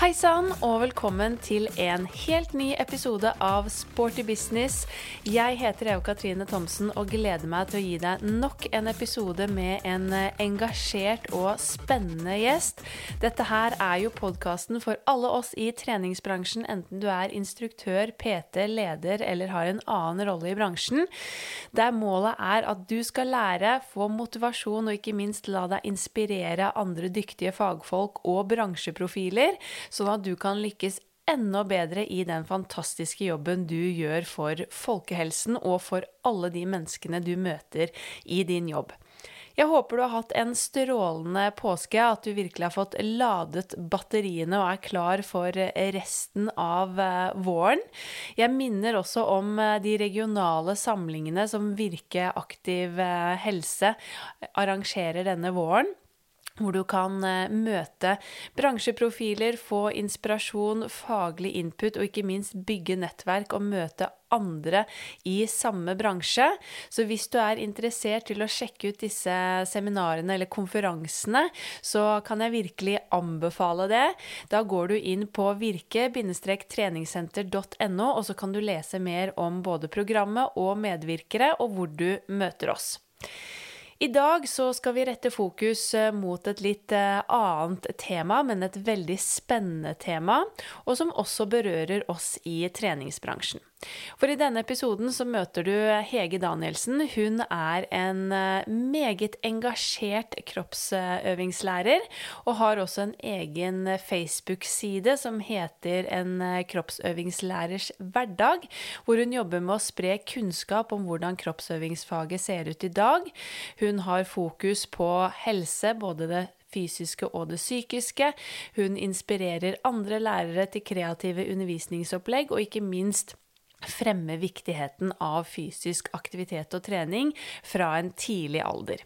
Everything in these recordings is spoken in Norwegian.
Hei sann, og velkommen til en helt ny episode av Sporty business. Jeg heter Eva Katrine Thomsen og gleder meg til å gi deg nok en episode med en engasjert og spennende gjest. Dette her er jo podkasten for alle oss i treningsbransjen, enten du er instruktør, PT, leder eller har en annen rolle i bransjen. Der målet er at du skal lære, få motivasjon og ikke minst la deg inspirere andre dyktige fagfolk og bransjeprofiler sånn at du kan lykkes enda bedre i den fantastiske jobben du gjør for folkehelsen og for alle de menneskene du møter i din jobb. Jeg håper du har hatt en strålende påske, at du virkelig har fått ladet batteriene og er klar for resten av eh, våren. Jeg minner også om eh, de regionale samlingene som Virke aktiv eh, helse arrangerer denne våren hvor du kan eh, møte bransjeprofiler, få inspirasjon, faglig input og ikke minst bygge nettverk og møte andre i samme bransje. Så hvis du er interessert til å sjekke ut disse seminarene eller konferansene, så kan jeg virkelig anbefale det. Da går du inn på virke-treningssenter.no, og så kan du lese mer om både programmet og medvirkere, og hvor du møter oss. I dag så skal vi rette fokus eh, mot et litt eh, annet tema, men et veldig spennende tema, og som også berører oss i treningsbransjen. For i denne episoden så møter du Hege Danielsen. Hun er en eh, meget engasjert kroppsøvingslærer, og har også en egen Facebook-side som heter En eh, kroppsøvingslærers hverdag, hvor hun jobber med å spre kunnskap om hvordan kroppsøvingsfaget ser ut i dag. Hun har fokus på helse, både det fysiske og det psykiske. Hun inspirerer andre lærere til kreative undervisningsopplegg, og ikke minst fremme viktigheten av fysisk aktivitet og trening fra en tidlig alder.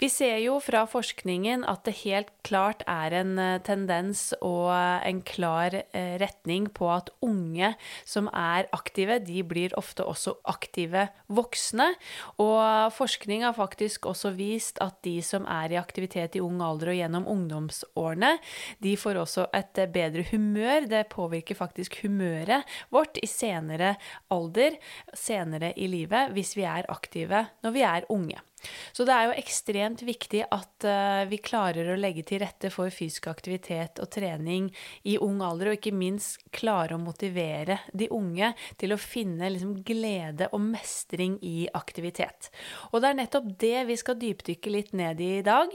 Vi ser jo fra forskningen at det helt klart er en eh, tendens og en klar eh, retning på at unge som er aktive, de blir ofte også aktive voksne. Og forskning har faktisk også vist at de som er i aktivitet i ung alder og gjennom ungdomsårene, de får også et eh, bedre humør. Det påvirker faktisk humøret vårt i senere alder, senere i livet, hvis vi er aktive når vi er unge. Så det er jo ekstremt viktig at uh, vi klarer å legge til rette for fysisk aktivitet og trening i ung alder, og ikke minst klare å motivere de unge til å finne liksom, glede og mestring i aktivitet. Og det er nettopp det vi skal dypdykke litt ned i i dag.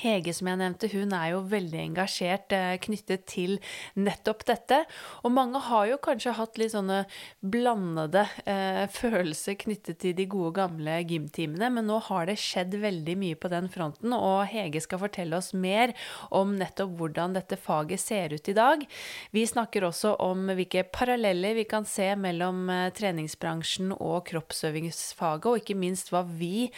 Hege, som jeg nevnte, hun er jo veldig engasjert eh, knyttet til nettopp dette. Og mange har jo kanskje hatt litt sånne blandede eh, følelser knyttet til de gode, gamle gymtimene, men nå har det skjedd veldig mye på den fronten, og Hege skal fortelle oss mer om nettopp hvordan dette faget ser ut i dag. Vi snakker også om hvilke paralleller vi kan se mellom eh, treningsbransjen og kroppsøvingsfaget, og ikke minst hva vi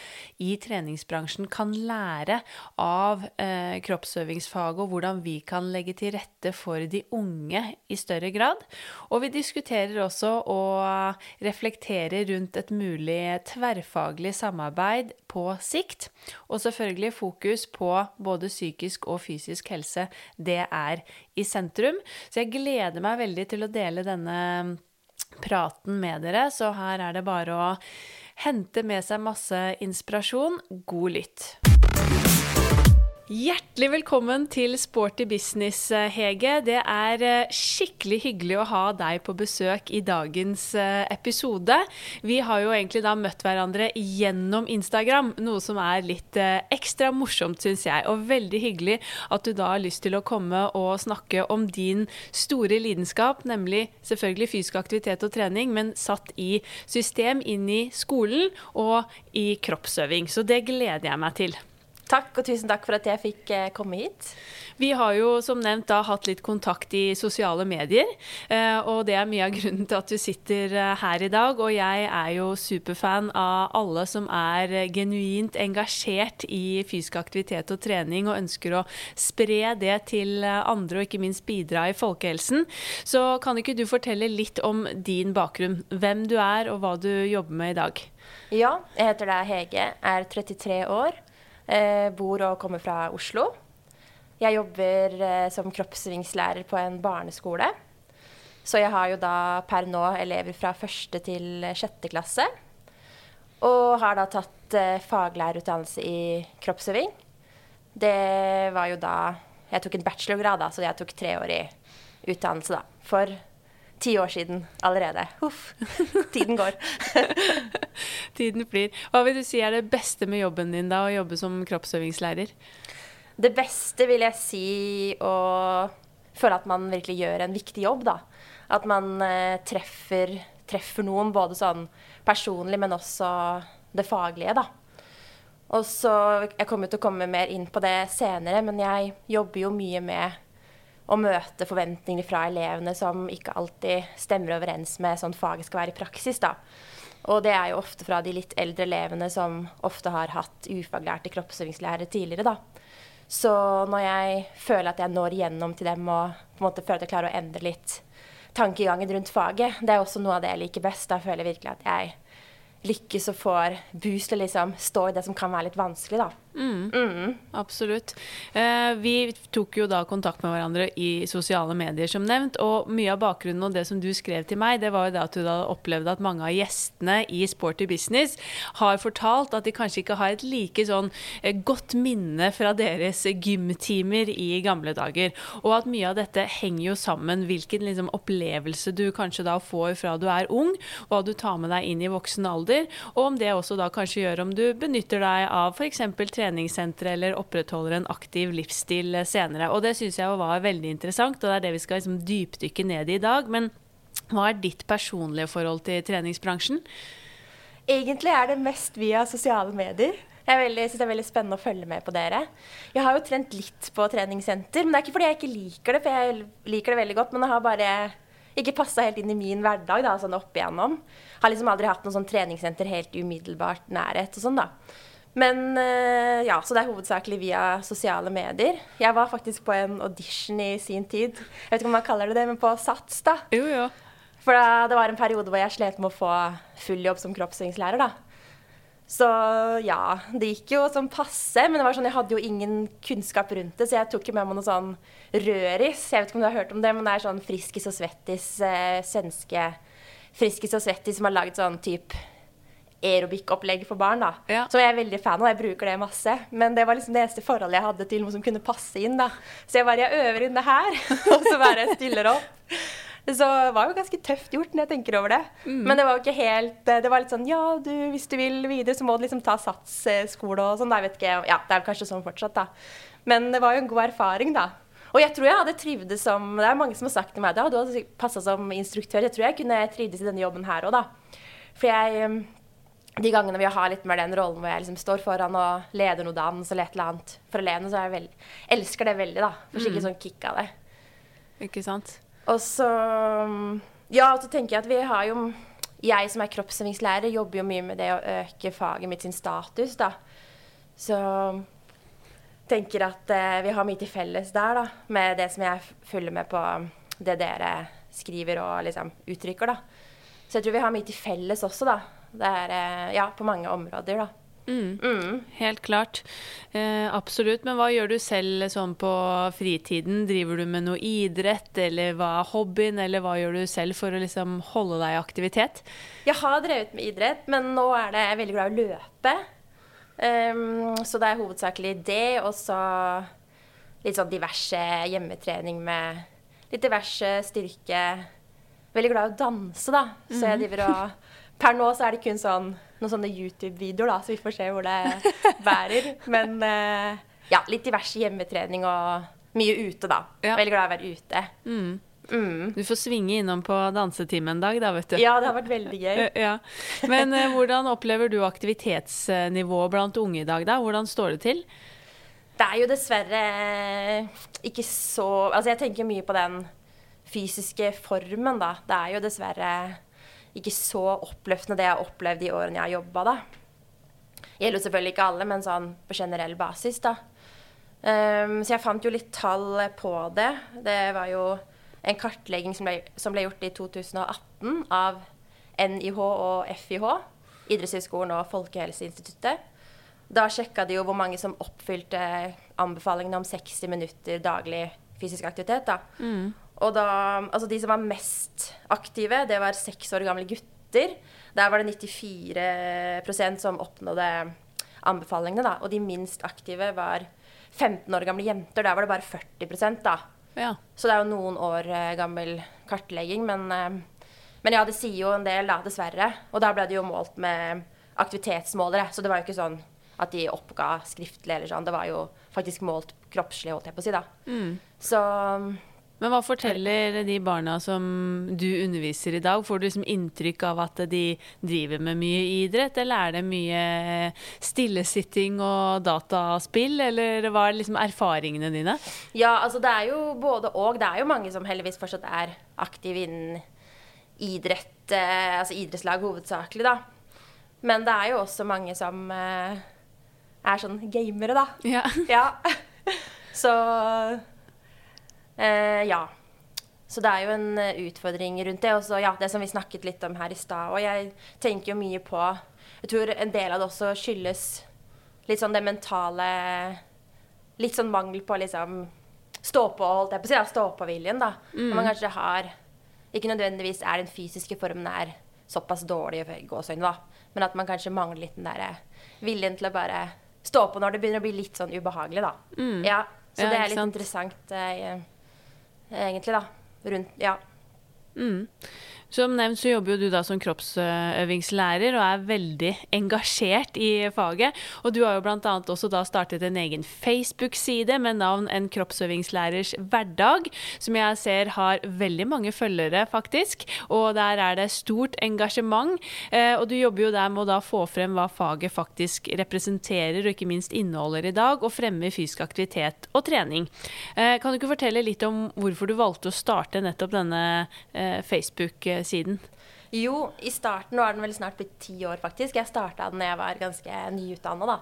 i treningsbransjen kan lære av av eh, kroppsøvingsfaget og hvordan vi kan legge til rette for de unge i større grad. Og vi diskuterer også å reflektere rundt et mulig tverrfaglig samarbeid på sikt. Og selvfølgelig fokus på både psykisk og fysisk helse. Det er i sentrum. Så jeg gleder meg veldig til å dele denne praten med dere, så her er det bare å hente med seg masse inspirasjon. God lytt. Hjertelig velkommen til Sporty business, eh, Hege. Det er eh, skikkelig hyggelig å ha deg på besøk i dagens eh, episode. Vi har jo egentlig da møtt hverandre gjennom Instagram, noe som er litt ekstra morsomt, syns jeg. Og veldig hyggelig at du da har lyst til å komme og snakke om din store lidenskap, nemlig selvfølgelig fysisk aktivitet og trening, men satt i system inn i skolen og i kroppsøving. Så det gleder jeg meg til. Takk, og tusen takk for at jeg fikk eh, komme hit. Vi har jo som nevnt da hatt litt kontakt i sosiale medier, eh, og det er mye av grunnen til at du sitter eh, her i dag. Og jeg er jo superfan av alle som er genuint engasjert i fysisk aktivitet og trening, og ønsker å spre det til andre, og ikke minst bidra i folkehelsen. Så kan ikke du fortelle litt om din bakgrunn, hvem du er og hva du jobber med i dag? Ja, jeg heter da Hege, er 33 år. Eh, bor og kommer fra Oslo. Jeg jobber eh, som kroppsøvingslærer på en barneskole. Så jeg har jo da per nå elever fra første til sjette klasse. Og har da tatt eh, faglærerutdannelse i kroppsøving. Det var jo da Jeg tok en bachelorgrad, da, så jeg tok treårig utdannelse da. For ti år siden allerede. Huff. Tiden går. Tiden flyr. Hva vil du si er det beste med jobben din da, å jobbe som kroppsøvingslærer? Det beste vil jeg si å føle at man virkelig gjør en viktig jobb, da. At man eh, treffer, treffer noen både sånn personlig, men også det faglige, da. Og så, Jeg kommer til å komme mer inn på det senere, men jeg jobber jo mye med å møte forventninger fra elevene som ikke alltid stemmer overens med sånn faget skal være i praksis. da. Og det er jo ofte fra de litt eldre elevene som ofte har hatt ufaglærte kroppsøvingslærere tidligere. da. Så når jeg føler at jeg når igjennom til dem og på en måte føler at jeg klarer å endre litt tankegangen rundt faget, det er også noe av det jeg liker best. Da føler jeg virkelig at jeg lykkes og får boost til liksom stå i det som kan være litt vanskelig, da. Mm. Mm. Absolutt. Eh, vi tok jo da kontakt med hverandre i sosiale medier, som nevnt. Og mye av bakgrunnen og det som du skrev til meg, det var jo det at du da opplevde at mange av gjestene i Sporty Business har fortalt at de kanskje ikke har et like sånn eh, godt minne fra deres gymtimer i gamle dager. Og at mye av dette henger jo sammen. Hvilken liksom, opplevelse du kanskje da får fra du er ung, hva du tar med deg inn i voksen alder, og om det også da kanskje gjør om du benytter deg av f.eks. trening treningssenter eller opprettholder en aktiv livsstil senere. Og det syns jeg var veldig interessant, og det er det vi skal liksom dypdykke ned i i dag. Men hva er ditt personlige forhold til treningsbransjen? Egentlig er det mest via sosiale medier. Jeg syns det er veldig spennende å følge med på dere. Jeg har jo trent litt på treningssenter, men det er ikke fordi jeg ikke liker det, for jeg liker det veldig godt. Men det har bare ikke passa helt inn i min hverdag, da, sånn opp igjennom. Har liksom aldri hatt noe sånn treningssenter helt umiddelbart nærhet og sånn, da. Men eh, ja, så det er hovedsakelig via sosiale medier. Jeg var faktisk på en audition i sin tid. Jeg vet ikke om man kaller det det, men på Sats, da. Jo, jo. For da, det var en periode hvor jeg slet med å få full jobb som kroppsøvingslærer, da. Så ja, det gikk jo sånn passe, men det var sånn, jeg hadde jo ingen kunnskap rundt det, så jeg tok jo med meg noe sånn røris. Jeg vet ikke om du har hørt om det, men det er sånn Friskis og Svettis, eh, svenske Friskis og Svettis som har laget sånn type aerobic-opplegg for barn, da. Ja. Som jeg er veldig fan av, jeg bruker det masse. Men det var liksom det eneste forholdet jeg hadde til noe som kunne passe inn, da. Så jeg bare jeg øver inn det her, og så bare stiller opp. Så det var jo ganske tøft gjort når jeg tenker over det. Mm. Men det var jo ikke helt Det var litt sånn Ja, du, hvis du vil videre, så må du liksom ta satsskole og sånn. Da vet ikke Ja, det er kanskje sånn fortsatt, da. Men det var jo en god erfaring, da. Og jeg tror jeg hadde trivdes som Det er mange som har sagt til meg og du hadde passa som instruktør. Jeg tror jeg kunne trivdes i denne jobben her òg, da. For jeg de gangene vi har litt mer den rollen hvor jeg liksom står foran og leder noe dans eller et eller annet for elevene, så jeg veld, elsker det veldig. da. Får skikkelig mm. sånn kick av det. Ikke sant? Og så Ja, og så tenker jeg at vi har jo Jeg som er kroppsøvingslærer, jobber jo mye med det å øke faget mitt sin status, da. Så tenker at eh, vi har mye til felles der, da. Med det som jeg følger med på det dere skriver og liksom uttrykker, da. Så jeg tror vi har mye til felles også, da. Det er eh, ja, på mange områder, da. Mm. Mm. Helt klart. Eh, absolutt. Men hva gjør du selv sånn på fritiden? Driver du med noe idrett, eller hva er hobbyen, eller hva gjør du selv for å liksom holde deg i aktivitet? Jeg har drevet med idrett, men nå er det, jeg veldig glad i å løpe. Um, så det er hovedsakelig det, og så litt sånn diverse hjemmetrening med litt diverse styrke. Veldig glad i å danse, da. Så jeg mm. driver og Per nå så er det kun sånn, noen sånne YouTube-videoer, da, så vi får se hvor det bærer. Men uh, ja, litt diverse hjemmetrening og mye ute, da. Ja. Veldig glad i å være ute. Mm. Mm. Du får svinge innom på dansetimen en dag, da, vet du. Ja, det har vært veldig gøy. ja. Men uh, hvordan opplever du aktivitetsnivået blant unge i dag, da? Hvordan står det til? Det er jo dessverre ikke så Altså, jeg tenker mye på den fysiske formen, da. Det er jo dessverre ikke så oppløftende det jeg har opplevd de årene jeg har jobba, da. Gjelder selvfølgelig ikke alle, men sånn på generell basis, da. Um, så jeg fant jo litt tall på det. Det var jo en kartlegging som ble, som ble gjort i 2018 av NIH og FIH, Idrettshøgskolen og Folkehelseinstituttet. Da sjekka de jo hvor mange som oppfylte anbefalingene om 60 minutter daglig fysisk aktivitet. da. Og da, altså De som var mest aktive, det var seks år gamle gutter. Der var det 94% som oppnådde anbefalingene. da. Og de minst aktive var 15 år gamle jenter. Der var det bare 40% da. Ja. Så det er jo noen år eh, gammel kartlegging. Men, eh, men ja, det sier jo en del, da, dessverre. Og da ble det jo målt med aktivitetsmålere. Så det var jo ikke sånn at de oppga skriftlig eller sånn. Det var jo faktisk målt kroppslig, holdt jeg på å si, da. Så Men hva forteller de barna som du underviser i dag? Får du liksom inntrykk av at de driver med mye idrett, eller er det mye stillesitting og dataspill, eller hva er liksom erfaringene dine? Ja, altså det er jo både og. Det er jo mange som heldigvis fortsatt er aktive innen idrett, eh, altså idrettslag hovedsakelig, da. Men det er jo også mange som eh, er sånn gamere, da. Ja. Ja. Så ja. Så det er jo en eh, utfordring rundt det. Og så ja, det som vi snakket litt om her i stad. Og jeg tenker jo mye på Jeg tror en del av det også skyldes litt sånn det mentale Litt sånn mangel på liksom stå på, holdt jeg på å si. ja, Stå på-viljen, da. Når man kanskje har Ikke nødvendigvis er den fysiske formen er såpass dårlig, i gåseøyne, da, men at man kanskje mangler litt den derre viljen til å bare stå på når det begynner å bli litt sånn ubehagelig, da. Ja, så Ja, det er litt sant? interessant eh, egentlig, da. Rundt Ja. Som nevnt så jobber jo du da som kroppsøvingslærer og er veldig engasjert i faget. Og du har jo annet også da startet en egen Facebook-side med navn En kroppsøvingslærers hverdag, som jeg ser har veldig mange følgere, faktisk. Og der er det stort engasjement. Eh, og du jobber jo der med å da få frem hva faget faktisk representerer, og ikke minst inneholder i dag, og fremme fysisk aktivitet og trening. Eh, kan du ikke fortelle litt om hvorfor du valgte å starte nettopp denne Facebook-siden? Jo, i starten, nå er den vel snart blitt ti år faktisk, jeg starta den da jeg var ganske nyutdanna, da.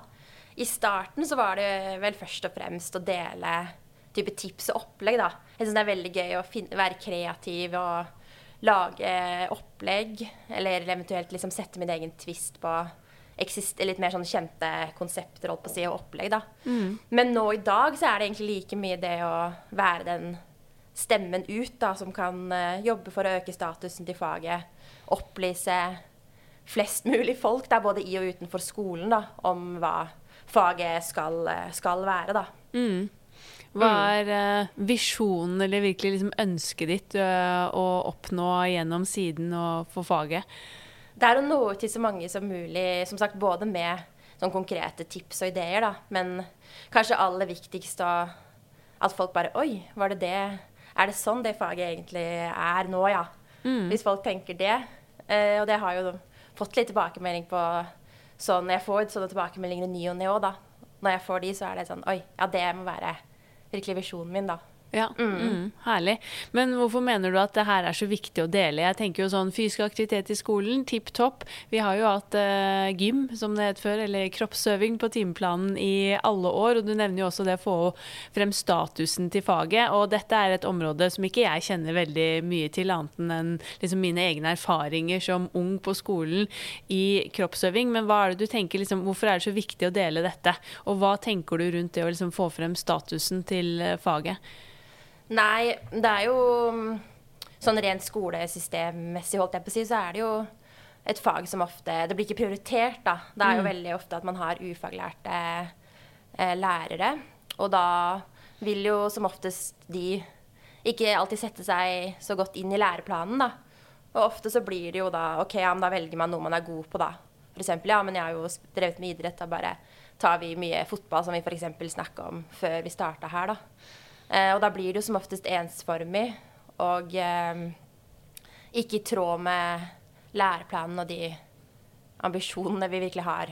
I starten så var det vel først og fremst å dele type tips og opplegg, da. Jeg syns det er veldig gøy å finne, være kreativ og lage opplegg, eller eventuelt liksom sette min egen twist på eksist, litt mer sånn kjente konsepter, holdt på å si, og opplegg, da. Men nå i dag så er det egentlig like mye det å være den stemmen ut, da, som kan eh, jobbe for å øke statusen til faget. Opplyse flest mulig folk, da, både i og utenfor skolen, da, om hva faget skal, eh, skal være, da. Hva er uh, visjonen eller virkelig liksom ønsket ditt uh, å oppnå gjennom siden og for faget? Det er å nå ut til så mange som mulig, som sagt, både med sånn konkrete tips og ideer, da, men kanskje aller viktigst da at folk bare Oi, var det det? Er det sånn det faget egentlig er nå, ja? Hvis folk tenker det. Eh, og det har jo fått litt tilbakemelding på sånn Jeg får sånne tilbakemeldinger i ny og ne òg, da. Når jeg får de, så er det sånn Oi, ja, det må være virkelig visjonen min, da. Ja, mm, herlig. Men hvorfor mener du at det her er så viktig å dele? Jeg tenker jo sånn fysisk aktivitet i skolen, tipp topp. Vi har jo hatt uh, gym, som det het før, eller kroppsøving på timeplanen i alle år. Og du nevner jo også det å få frem statusen til faget. Og dette er et område som ikke jeg kjenner veldig mye til, annet enn liksom mine egne erfaringer som ung på skolen i kroppsøving. Men hva er det du tenker, liksom, hvorfor er det så viktig å dele dette? Og hva tenker du rundt det å liksom få frem statusen til eh, faget? Nei, det er jo mm, sånn rent skolesystemmessig, holdt jeg på å si, så er det jo et fag som ofte Det blir ikke prioritert, da. Det er jo veldig ofte at man har ufaglærte eh, lærere. Og da vil jo som oftest de ikke alltid sette seg så godt inn i læreplanen, da. Og ofte så blir det jo da OK, ja, men da velger man noe man er god på, da. For eksempel, ja, men jeg har jo drevet med idrett, da bare tar vi mye fotball, som vi f.eks. snakka om før vi starta her, da. Eh, og da blir det jo som oftest ensformig og eh, ikke i tråd med læreplanen og de ambisjonene vi virkelig har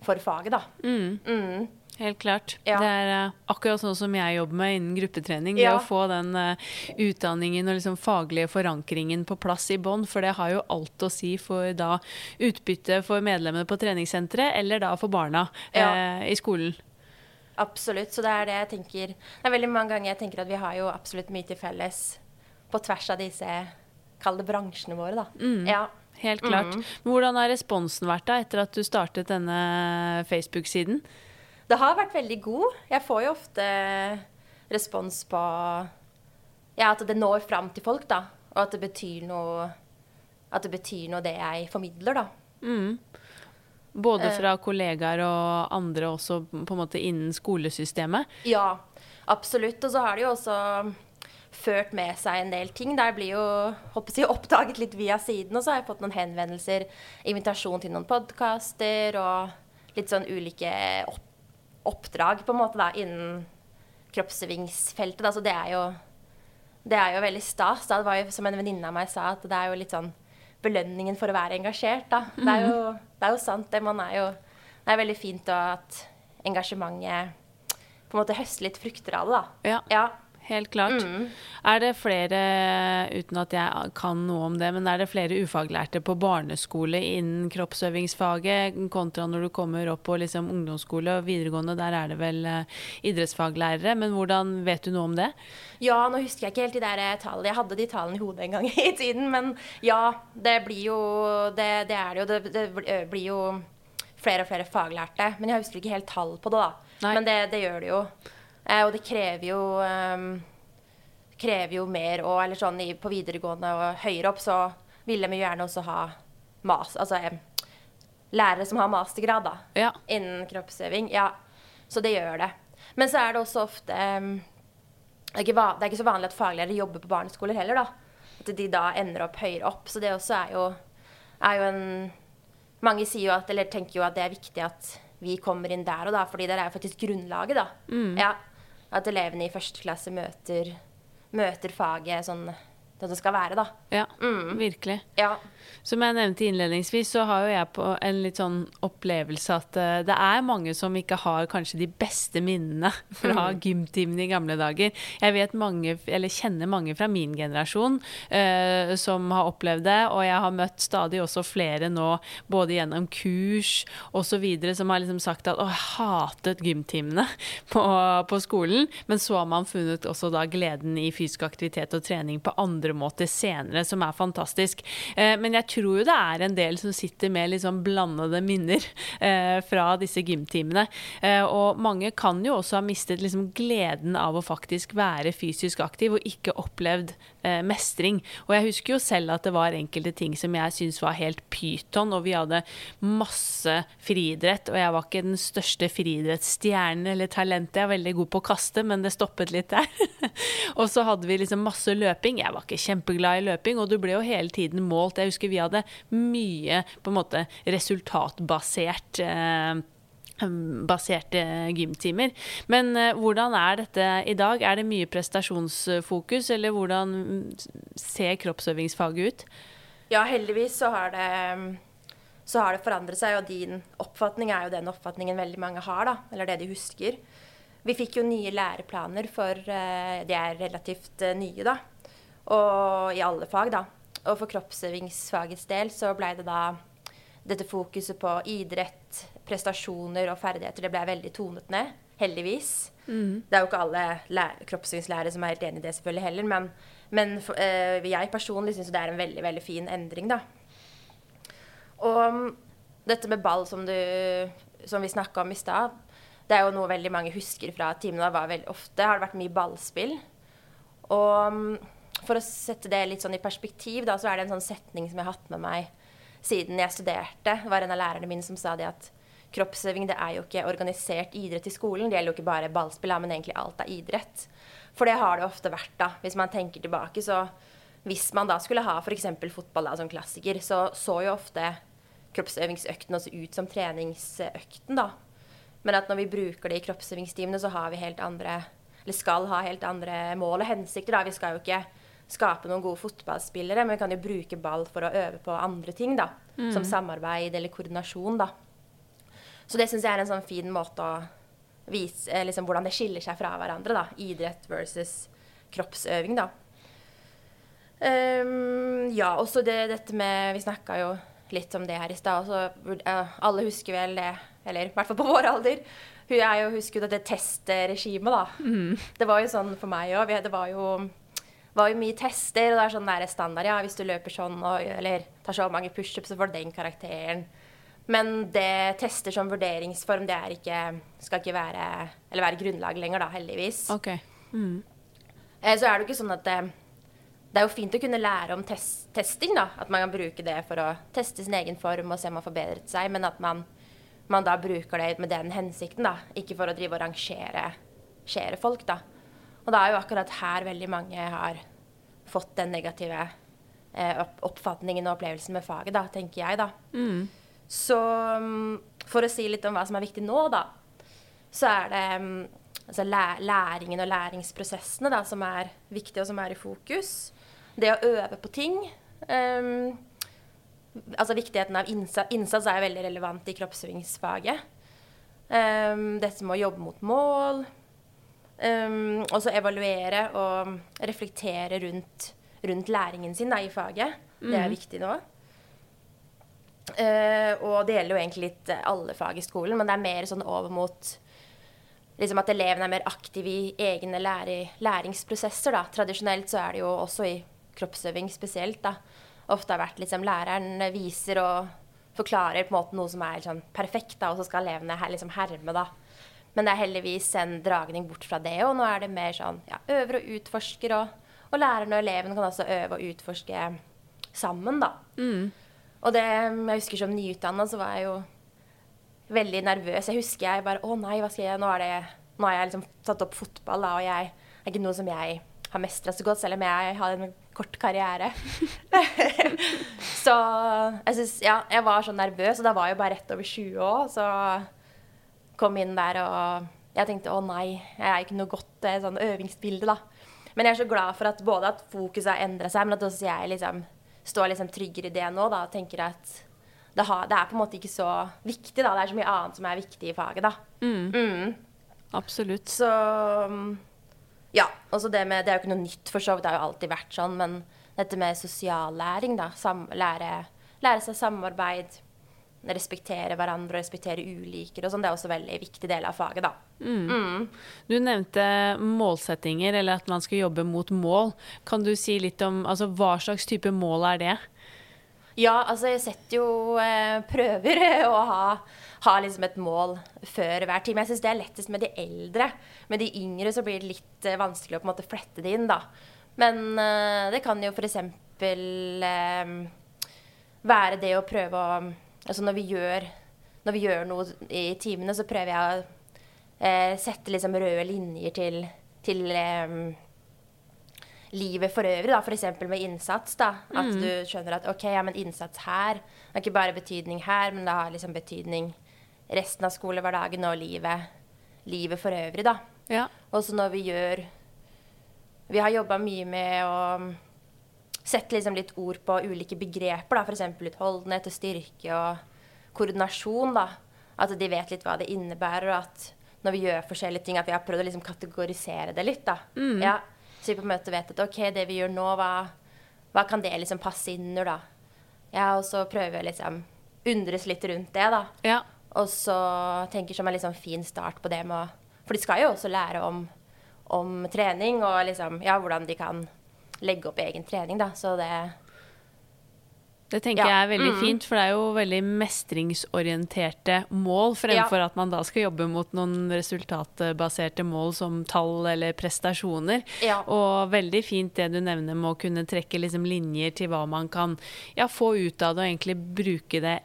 for faget, da. Mm. Helt klart. Ja. Det er uh, akkurat sånn som jeg jobber med innen gruppetrening. Det å få den uh, utdanningen og liksom faglige forankringen på plass i bånn. For det har jo alt å si for da utbytte for medlemmene på treningssenteret, eller da for barna Ja. uh, i skolen. Absolutt. Så det er det jeg tenker Det er veldig mange ganger jeg tenker at vi har jo absolutt mye til felles på tvers av disse Kall det bransjene våre, da. Ja. helt klart. Mm. Hvordan har responsen vært da, etter at du startet denne Facebook-siden? Det har vært veldig god. Jeg får jo ofte respons på ja, at det når fram til folk, da. Og at det betyr noe det betyr noe det jeg formidler, da. Mm. Både Eh. fra kollegaer og andre også på en måte innen skolesystemet. Ja, absolutt. Og så har det jo også ført med seg en del ting. Der blir jo håper jeg, oppdaget litt via siden, og så har jeg fått noen henvendelser, invitasjon til noen podkaster og litt sånn ulike opp oppdrag på en måte da, innen kroppsvingsfeltet. Altså, Så det er jo, det er jo veldig stas. Det var jo som en venninne av meg sa, at det er jo litt sånn belønningen for å være engasjert. Da. Det, er jo, det er jo sant, det. Man er jo Det er veldig fint da, at engasjementet på en måte høster litt frukter av det, da. Ja, Ja. Helt klart. Mm. Er det flere, uten at jeg kan noe om det, men er det flere ufaglærte på barneskole innen kroppsøvingsfaget kontra når du kommer opp på liksom ungdomsskole og videregående? Der er det vel eh, idrettsfaglærere, men hvordan vet du noe om det? Ja, nå husker jeg ikke helt de der eh, tallene. Jeg hadde de tallene i hodet en gang i tiden. Men ja, det blir jo Det, det er det jo. Det, det eh, blir jo flere og flere faglærte. Men jeg husker ikke helt tall på det, da. Nei. Men det, det gjør det jo. Eh, og det krever jo ehm, krever jo mer og Eller sånn i, på videregående og høyere opp, så vil de jo gjerne også ha mas... Altså eh, lærere som har mastergrad, da Ja. innen kroppsøving. Ja, så det gjør det. Men så er det også ofte det, er ikke det er ikke så vanlig at faglærere jobber på barneskoler heller, da. At de da ender opp høyere opp. Så det også er jo, er jo en Mange sier jo at, eller tenker jo at det er viktig at vi kommer inn der og da, fordi det er faktisk grunnlaget, da. Ja, at elevene i første klasse møter, møter faget sånn det det skal være, da. Ja, Mm. virkelig. Ja. Som jeg nevnte innledningsvis, så har jo jeg på en litt sånn opplevelse at eh, det er mange som ikke har kanskje de beste minnene fra gymtimene i gamle dager. Jeg vet mange, eller kjenner mange fra min generasjon eh, som har opplevd det, og jeg har møtt stadig også flere nå, både gjennom kurs osv., som har liksom sagt at å, jeg hatet gymtimene på, på skolen, men så har man funnet også da gleden i fysisk aktivitet og trening på andre måter senere, som er fantastisk. Eh, men jeg tror jo det er en del som sitter med sånn blandede minner eh, fra disse gymtimene. Eh, og mange kan jo også ha mistet liksom gleden av å faktisk være fysisk aktiv og ikke opplevd eh, mestring. Og jeg husker jo selv at det var enkelte ting som jeg syntes var helt pyton, og vi hadde masse friidrett, og jeg var ikke den største friidrettsstjernen eller talentet. Jeg er veldig god på å kaste, men det stoppet litt der. og så hadde vi liksom masse løping. Jeg var ikke kjempeglad i løping, og du ble jo hele tiden målt. Jeg husker vi hadde mye på en måte resultatbasert eh, baserte gymtimer. Men eh, hvordan er dette i dag? Er det mye prestasjonsfokus, eller hvordan ser kroppsøvingsfaget ut? Ja, heldigvis så har det så har det forandret seg, og din oppfatning er jo den oppfatningen veldig mange har, da. Eller det de husker. Vi fikk jo nye læreplaner for eh, De er relativt eh, nye, da. Og i alle fag, da. Og for kroppsøvingsfagets del så blei det da dette fokuset på idrett, prestasjoner og ferdigheter, det ble veldig tonet ned. Heldigvis. Det er jo ikke alle læ- kroppsøvingslærere som er helt enig i det, selvfølgelig heller, men, men for, eh, jeg personlig syns det er en veldig, veldig fin endring, da. Og mm, dette med ball som, du, som vi snakka om i stad, det er jo noe veldig mange husker fra timene. Var veldig ofte har det vært mye ballspill. Og mm, for å sette det litt sånn i perspektiv, da, så er det en sånn setning som jeg har hatt med meg siden jeg studerte. Var en av lærerne mine som sa det at kroppsøving det er jo ikke organisert idrett i skolen. Det gjelder jo ikke bare ballspill, men egentlig alt er idrett. For det har det ofte vært, da. Hvis man tenker tilbake, så hvis man da skulle ha f.eks. fotball da, som klassiker, så så jo ofte kroppsøvingsøkten også ut som treningsøkten, da. Men at når vi bruker det i kroppsøvingstimene, så har vi helt andre Eller skal ha helt andre mål og hensikter, da. Vi skal jo ikke skape noen gode fotballspillere, men vi kan jo bruke ball for å øve på andre ting, da. Som samarbeid eller koordinasjon, da. Så det syns jeg er en sånn fin måte å vise eh, liksom, hvordan det skiller seg fra hverandre, da. Idrett versus kroppsøving, da. Um, ja, også det, dette med Vi snakka jo litt om det her i stad. eh, alle husker vel det, eller i hvert fall på vår alder. Hun er jo, husker jo det testregimet, da. Det var jo sånn for meg òg. Det var jo, var jo mye tester, og det er sånn der standard. Ja, hvis du løper sånn og, eller tar så mange pushups, så får du den karakteren. Men det tester som vurderingsform, det er ikke, skal ikke være, eller være grunnlag lenger, da, heldigvis. Okay. Mm. Eh, Så er det jo ikke sånn at det, det er jo fint å kunne lære om tes testing, da. At man kan bruke det for å teste sin egen form og se om man forbedret seg. Men at man, man da bruker det med den hensikten, da. Ikke for å drive og rangere rangere folk, da. Og det er jo akkurat her veldig mange har fått den negative eh, oppfatningen og opplevelsen med faget, da, tenker jeg, da. Mm. Så mm, for å si litt om hva som er viktig nå, da, så er det mm, altså læ læringen og læringsprosessene da, som er viktige, og som er i fokus. Det å øve på ting. Um, altså viktigheten av innsats, innsats er veldig relevant i kroppsøvingsfaget. Um, dette med å jobbe mot mål. Um, og så evaluere og reflektere rundt, rundt læringen sin da, i faget. Det er Mhm. viktig nå. Uh, og det gjelder jo egentlig litt eh, alle fag i skolen, men det er mer sånn over mot liksom at elevene er mer aktive i egne lære, læringsprosesser. Da. Tradisjonelt så er det jo også i kroppsøving spesielt. Da. Ofte har vært liksom læreren viser og forklarer på en måte noe som er sånn perfekt, da, og så skal elevene her liksom herme. da. Men det er heldigvis en dragning bort fra det, og nå er det mer sånn ja, øver og utforsker, og, og læreren og eleven kan også øve og utforske sammen, da. Mm. Og det, jeg husker som nyutdanna så var jeg jo veldig nervøs. Jeg husker jeg bare Å nei, hva skal jeg Nå, det, nå har jeg liksom tatt opp fotball, da, og jeg det er ikke noe som jeg har mestra så godt, selv om jeg har en kort karriere. så jeg synes, Ja, jeg var så nervøs, og da var jeg jo bare rett over 20 år, så kom inn der og jeg tenkte å nei, jeg er ikke noe godt eh, sånn øvingsbilde, da. Men jeg er så glad for at både at fokuset har endra seg, men at også jeg liksom står liksom tryggere i det nå, da, og tenker at det, har, det er på en måte ikke så viktig, da. Det er så mye annet som er viktig i faget, da. Mm. Mm. Absolutt. Så mm, ja. Og så det med Det er jo ikke noe nytt, for så vidt. Det har jo alltid vært sånn. Men dette med sosiallæring, da. Sam, lære, lære seg samarbeid. Respektere hverandre, respektere uliker og sånn. Det er også en veldig viktig del av faget, da. Mm. Du nevnte målsettinger, eller at man skal jobbe mot mål. Kan du si litt om altså, hva slags type mål er det? Ja, altså jeg setter jo eh, prøver å ha, ha liksom et mål før hver time. Jeg syns det er lettest med de eldre. Med de yngre så blir det litt eh, vanskelig å på en måte flette det inn, da. Men eh, det kan jo f.eks. Eh, være det å prøve å Altså når vi gjør, når vi gjør noe i timene, så prøver jeg å eh, sette liksom røde linjer til, til eh, livet for øvrig, da, f.eks. med innsats. da, At du skjønner at ok, ja, men innsats her har ikke bare betydning her, men det har liksom betydning resten av skolehverdagen og livet, livet for øvrig. da. Ja. Også når vi gjør Vi har jobba mye med å sette liksom litt ord på ulike begreper, da, f.eks. utholdenhet og styrke og koordinasjon. da, At de vet litt hva det innebærer, og at når vi gjør forskjellige ting, at vi har prøvd å liksom kategorisere det litt. da. Ja, så vi på en måte vet at ok, det vi gjør nå, hva, hva kan det liksom passe inn under, da? Ja, og så prøver vi å liksom undres litt rundt det, da. ja. Og så tenker som en sånn fin start på det med å For de skal jo også lære om, om trening og liksom, ja, hvordan de kan legge opp egen trening, da. Så det Det tenker Ja. jeg er veldig Mm. fint, for det er jo veldig mestringsorienterte mål, fremfor at man da skal jobbe mot noen resultatbaserte mål som tall eller prestasjoner. Ja. Og veldig fint det du nevner med å kunne trekke liksom linjer til hva man kan ja, få ut av det, og egentlig bruke det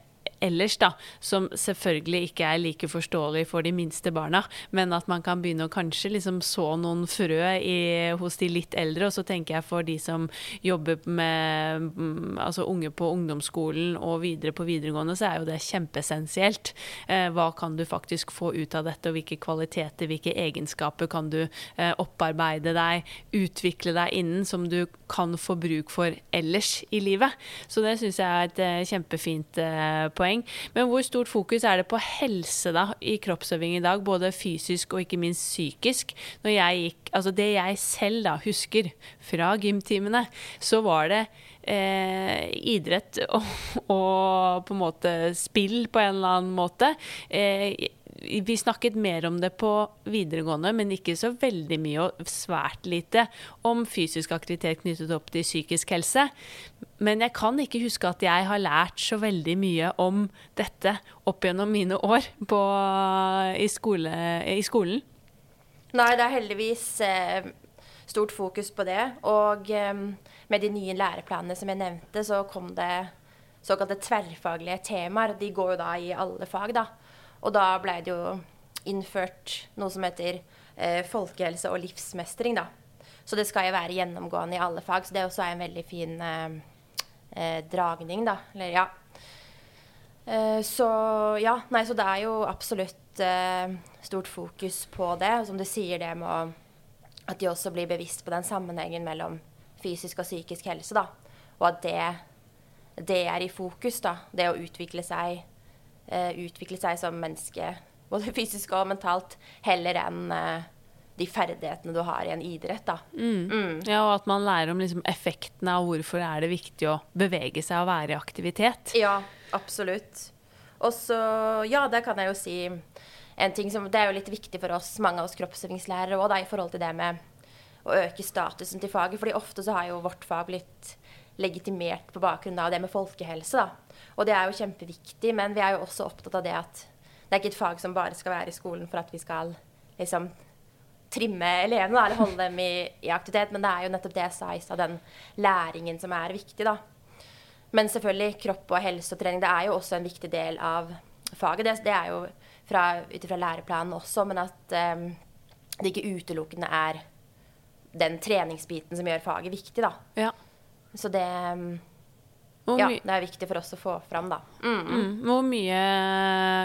ellers, da, som selvfølgelig ikke er like forståelig for de minste barna, men at man kan begynne å kanskje liksom så noen frø i, hos de litt eldre. Og så tenker jeg for de som jobber med mm, altså unge på ungdomsskolen og videre på videregående, så er jo det kjempeessensielt. Eh, hva kan du faktisk få ut av dette, og hvilke kvaliteter, hvilke egenskaper kan du eh, opparbeide deg, utvikle deg innen, som du kan få bruk for ellers i livet. Så det syns jeg er et eh, kjempefint eh, poeng. Men hvor stort fokus er det på helse da, i kroppsøving i dag, både fysisk og ikke minst psykisk? Når jeg gikk, altså Det jeg selv da husker fra gymtimene, så var det eh, idrett og, og på en måte spill på en eller annen måte. Eh, Vi snakket mer om det på videregående, men ikke så veldig mye og svært lite om fysisk aktivitet knyttet opp til psykisk helse. Men jeg kan ikke huske at jeg har lært så veldig mye om dette opp gjennom mine år på, i, skole, i, skolen. Nei, det er heldigvis eh, stort fokus på det. Og eh, med de nye læreplanene som jeg nevnte, så kom det såkalte tverrfaglige temaer. De går jo da i alle fag, da. Og da ble det jo innført noe som heter eh, folkehelse og livsmestring, da. Så det skal jo være gjennomgående i alle fag. Så det også er en veldig fin eh, eh dragning, da. Eller ja. Eh, så ja, nei, så det er jo absolutt eh, stort fokus på det. Og som du sier, det med at de også blir bevisst på den sammenhengen mellom fysisk og psykisk helse, da. Og at det det er i fokus, da. Det å utvikle seg, utvikle seg som menneske, både fysisk og mentalt, heller enn uh, de ferdighetene du har i en idrett. Mm. Mm. Ja, og at man lærer om liksom, effektene av hvorfor er det viktig å bevege seg og være i aktivitet. Ja, absolutt. Og så, ja, det kan jeg jo si en ting som Det er jo litt viktig for oss, mange av oss kroppsøvingslærere òg, i forhold til det med å øke statusen til faget. fordi ofte så har jo vårt fag blitt legitimert på bakgrunn av det med folkehelse. Da. Og det er jo kjempeviktig, men vi er jo også opptatt av det at det er ikke et fag som bare skal være i skolen for at vi skal liksom trimme elevene eller holde dem i, i, aktivitet, men det er jo nettopp det jeg sa i stad, den læringen som er viktig, da. Men selvfølgelig, kropp og helse og trening, det er jo også en viktig del av faget. Det, det er jo ut ifra læreplanen også, men at um, det ikke utelukkende er den treningsbiten som gjør faget viktig, da. Ja. Så det ja, det er viktig for oss å få fram, da. Mm. Mm. Hvor mye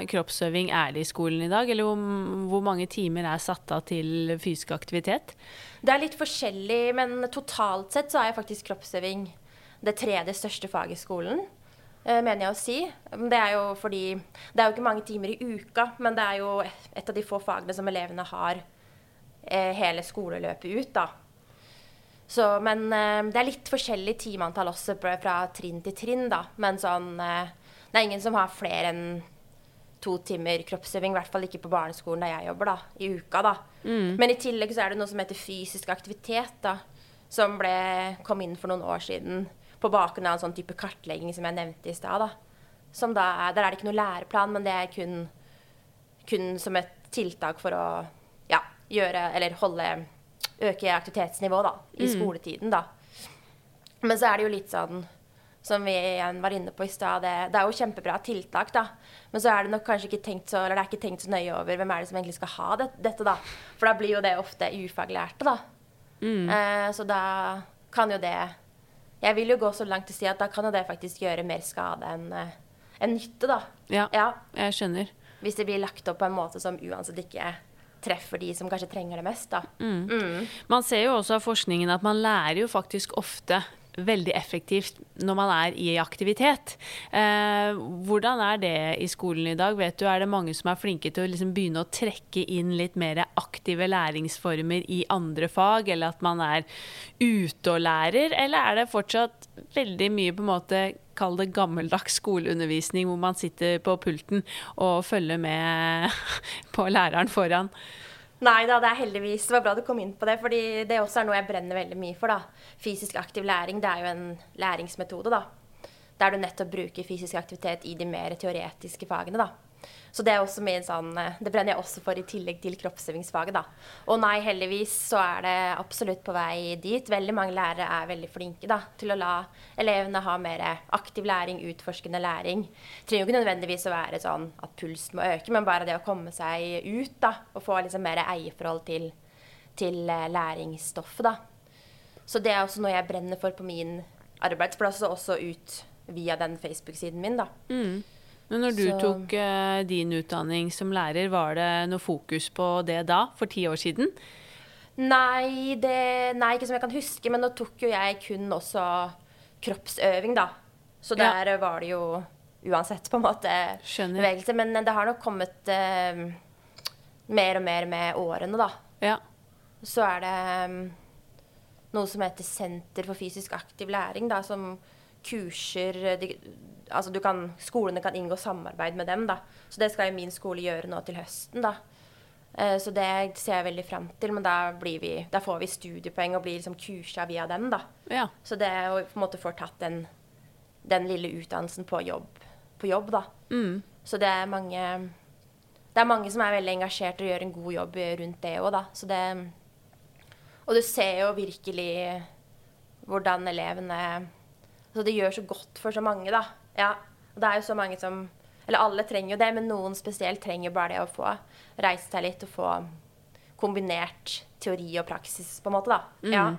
kroppsøving er det i skolen i dag? Eller hvor, hvor, mange timer er satt av til fysisk aktivitet? Det er litt forskjellig, men totalt sett så er faktisk kroppsøving det tredje største faget i skolen. Eh, mener jeg å si. Det er jo fordi Det er jo ikke mange timer i uka, men det er jo et av de få fagene som elevene har eh, hele skoleløpet ut, da. Så, men uh, det er litt forskjellig timeantall også fra trinn til trinn, da. Men sånn uh, Det er ingen som har flere enn to timer kroppsøving, i hvert fall ikke på barneskolen der jeg jobber, da, i uka, da. Mm. Men i tillegg så er det noe som heter fysisk aktivitet, da. Som ble, kom inn for noen år siden på bakgrunn av en sånn type kartlegging som jeg nevnte i stad. Som da er, der er det ikke noe læreplan, men det er kun, kun som et tiltak for å ja, gjøre Eller holde øke aktivitetsnivået da, i mm. skoletiden. da. Men så er det jo litt sånn som vi igjen var inne på i stad, det, det, er jo kjempebra tiltak, da. Men så er det nok kanskje ikke tenkt så, eller det er ikke tenkt så nøye over hvem er det som egentlig skal ha det, dette, da. For da blir jo det ofte ufaglærte, da. Mm. Eh, så da kan jo det Jeg vil jo gå så langt til å si at da kan jo det faktisk gjøre mer skade enn eh, en nytte, da. Ja, ja, jeg skjønner. Hvis det blir lagt opp på en måte som uansett ikke treffer de som kanskje trenger det mest. Mm. Mm. Man ser jo også av forskningen at man lærer jo faktisk ofte veldig effektivt når man er i aktivitet. Eh, hvordan er det i skolen i dag? Vet du, Er det mange som er flinke til å liksom begynne å trekke inn litt mer aktive læringsformer i andre fag, eller at man er ute og lærer, eller er det fortsatt veldig mye på en måte kall det gammeldags skoleundervisning, hvor man sitter på pulten og følger med på læreren foran. Nei da, det er heldigvis Det var bra du kom inn på det, fordi det også er noe jeg brenner veldig mye for. da. Fysisk aktiv læring, det er jo en læringsmetode, da. Der du nettopp bruker fysisk aktivitet i de mer teoretiske fagene, da. Så det sånn eh, Det brenner jeg også for i tillegg til kroppsøvingsfaget, da. Og nei, heldigvis så er det absolutt på vei dit. Veldig mange lærere er veldig flinke da, til å la elevene ha mer aktiv læring, utforskende læring. Det trenger jo ikke nødvendigvis å være sånn at pulsen må øke, men bare det å komme seg ut da, og få liksom mer eierforhold til, til eh, læringsstoffet, da. Så det er også noe jeg brenner for på min arbeidsplass, og også ut via den Facebook-siden min, da. Mm. Men når du så. tok uh, din utdanning som lærer, var det noe fokus på det da, for ti år siden? Nei, det, nei, ikke som jeg kan huske, men nå tok jo jeg kun også kroppsøving, da. Så der ja. var det jo uansett på en måte Skjønner. bevegelse. Men det har nok kommet uh, mer og mer med årene, da. Ja. Så er det um, noe som heter Senter for fysisk aktiv læring, da, som kurser de, Altså du kan, skolene kan inngå samarbeid med dem, da. Så det skal jo min skole gjøre nå til høsten, da. Eh, så det ser jeg veldig fram til. Men da, vi, da får vi studiepoeng og blir liksom kursa via dem, da. Ja. Så det å på en måte få tatt den, den lille utdannelsen på jobb, på jobb da. Mm. Så det er mange Det er mange som er veldig engasjert og gjør en god jobb rundt det òg, da. Så det Og du ser jo virkelig hvordan elevene Så det gjør så godt for så mange, da. Ja. Og det er jo så mange som Eller alle trenger jo det, men noen spesielt trenger bare det å få reist seg litt og få kombinert teori og praksis, på en måte, da. Mm.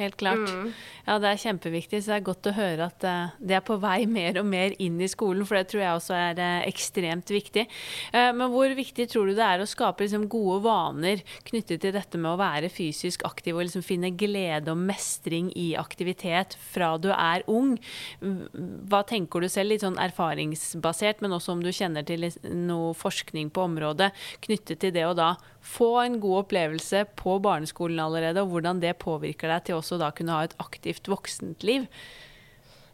Helt klart. Mm. Ja, det er kjempeviktig, så det er godt å høre at uh, det er på vei mer og mer inn i skolen, for det tror jeg også er uh, ekstremt viktig. Uh, men hvor viktig tror du det er å skape liksom, gode vaner knyttet til dette med å være fysisk aktiv og liksom, finne glede og mestring i aktivitet fra du er ung? Hva tenker du selv, litt sånn erfaringsbasert, men også om du kjenner til noe forskning på området knyttet til det å da få en god opplevelse på barneskolen allerede, og hvordan det påvirker deg til også da kunne ha et aktivt voksentliv?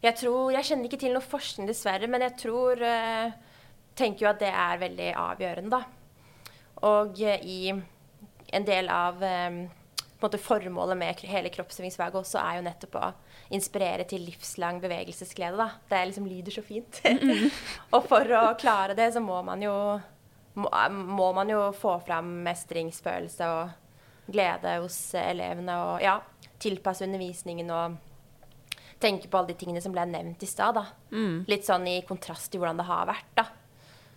Jeg tror, jeg kjenner ikke til noe forskning, dessverre, men jeg tror uh, tenker jo at det er veldig avgjørende, da. Og uh, i en del av um, måte, formålet med hele kroppsøvingsfaget også er jo nettopp å inspirere til livslang bevegelsesglede. Da. Det liksom lyder så fint. og for å klare det, så må man jo må, må, man jo få fram mestringsfølelse og glede hos elevene. Og ja, tilpasse undervisningen og tenke på alle de tingene som ble nevnt i stad. Mm. Litt sånn i kontrast til hvordan det har vært. da.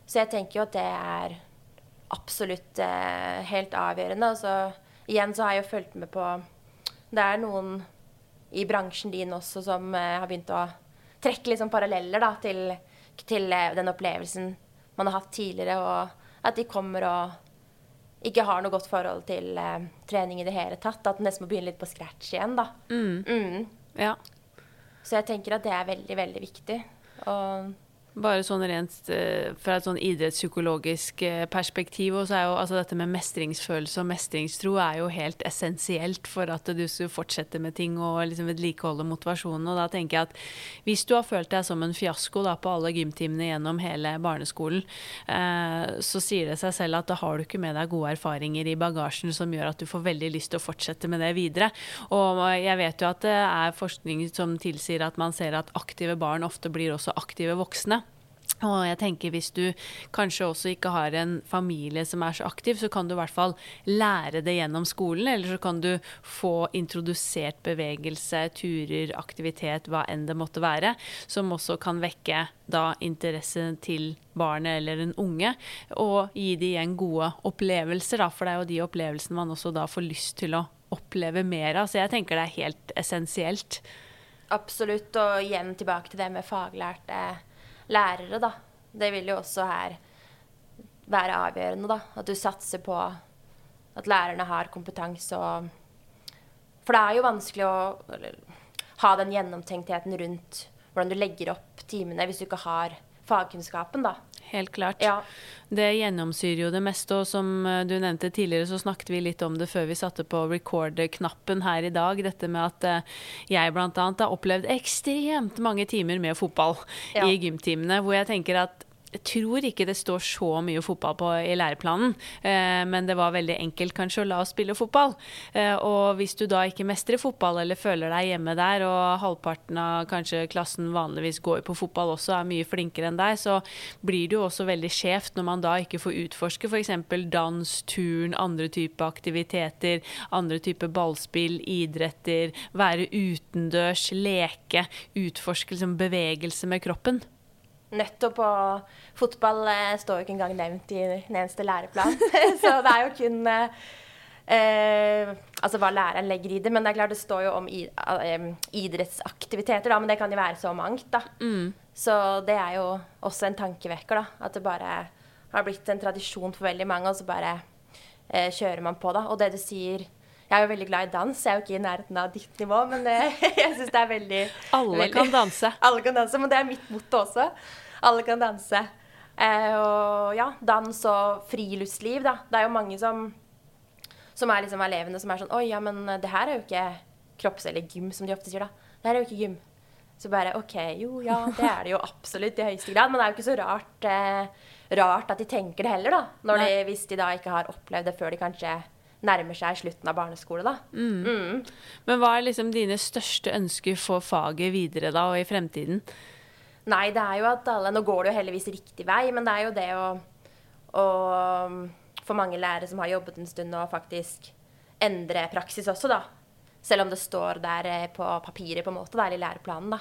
Så jeg tenker jo at det er absolutt eh, helt avgjørende. Og så igjen så har jeg jo fulgt med på Det er noen i bransjen din også som eh, har begynt å trekke liksom paralleller da, til, til eh, den opplevelsen man har hatt tidligere. og at de kommer og ikke har noe godt forhold til eh, trening i det hele tatt. At de nesten må begynne litt på scratch igjen, da. Mm. Mm. Ja. Så jeg tenker at det er veldig, veldig viktig. Og bare sånn rent uh, fra et sånn idrettspsykologisk uh, perspektiv, og så er jo altså dette med mestringsfølelse og mestringstro er jo helt essensielt for at du skal fortsette med ting og liksom vedlikeholde motivasjonen. Og da tenker jeg at hvis du har følt deg som en fiasko da, på alle gymtimene gjennom hele barneskolen, uh, så sier det seg selv at da har du ikke med deg gode erfaringer i bagasjen som gjør at du får veldig lyst til å fortsette med det videre. Og jeg vet jo at det er forskning som tilsier at man ser at aktive barn ofte blir også aktive voksne. Og jeg tenker Hvis du kanskje også ikke har en familie som er så aktiv, så kan du i hvert fall lære det gjennom skolen. Eller så kan du få introdusert bevegelse, turer, aktivitet, hva enn det måtte være. Som også kan vekke da interesse til barnet eller den unge. Og gi de igjen gode opplevelser, da. For det er jo de opplevelsene man også da får lyst til å oppleve mer av. Så jeg tenker det er helt essensielt. Absolutt. Og igjen tilbake til det med faglærte lærere, da. Det vil jo også her være avgjørende, da. At du satser på at lærerne har kompetanse og For det er jo vanskelig å ha den gjennomtenktheten rundt hvordan du legger opp timene hvis du ikke har fagkunnskapen, da. Helt klart. Ja. Det gjennomsyrer jo det meste, og som eh, du nevnte tidligere, så snakket vi litt om det før vi satte på record-knappen her i dag. Dette med at eh, jeg bl.a. har opplevd ekstremt mange timer med fotball ja. i gymtimene, hvor jeg tenker at jeg tror ikke det står så mye fotball på i læreplanen, eh, men det var veldig enkelt kanskje å la oss spille fotball. Eh, og hvis du da ikke mestrer fotball eller føler deg hjemme der, og halvparten av kanskje klassen vanligvis går på fotball også, er mye flinkere enn deg, så blir det jo også veldig skjevt når man da ikke får utforske f.eks. dans, turn, andre typer aktiviteter, andre typer ballspill, idretter, være utendørs, leke, utforske liksom bevegelse med kroppen. Nettopp. Og fotball eh, står jo ikke engang nevnt i den eneste læreplan. så det er jo kun eh, eh, altså hva læreren legger i det. Men det er klart det står jo om eh, idrettsaktiviteter, da, men det kan jo være så mangt. da. Mm. Så det er jo også en tankevekker. da, At det bare har blitt en tradisjon for veldig mange, og så bare eh, kjører man på. da. Og det du sier jeg er jo veldig glad i dans. Jeg er jo ikke i nærheten av ditt nivå, men jeg syns det er veldig Alle veldig, kan danse. Alle kan danse, men det er mitt motto også. Alle kan danse. Eh, og ja, dans og friluftsliv, da. Det er jo mange som, som er liksom elevene som er sånn Oi, ja, men det her er jo ikke kropps- eller gym, som de ofte sier, da. Det her er jo ikke gym. Så bare OK, jo ja, det er det jo absolutt i høyeste grad. Men det er jo ikke så rart, eh, rart at de tenker det heller, da. Når de, hvis de da ikke har opplevd det før de kanskje nærmer seg slutten av barneskole, da. Mm. Men hva er liksom dine største ønsker for faget videre da, og i fremtiden? Nei, det er jo at alle Nå går det jo heldigvis riktig vei, men det er jo det å, å For mange lærere som har jobbet en stund, å faktisk endre praksis også, da. Selv om det står der eh, på papiret, på en måte, der i læreplanen, da.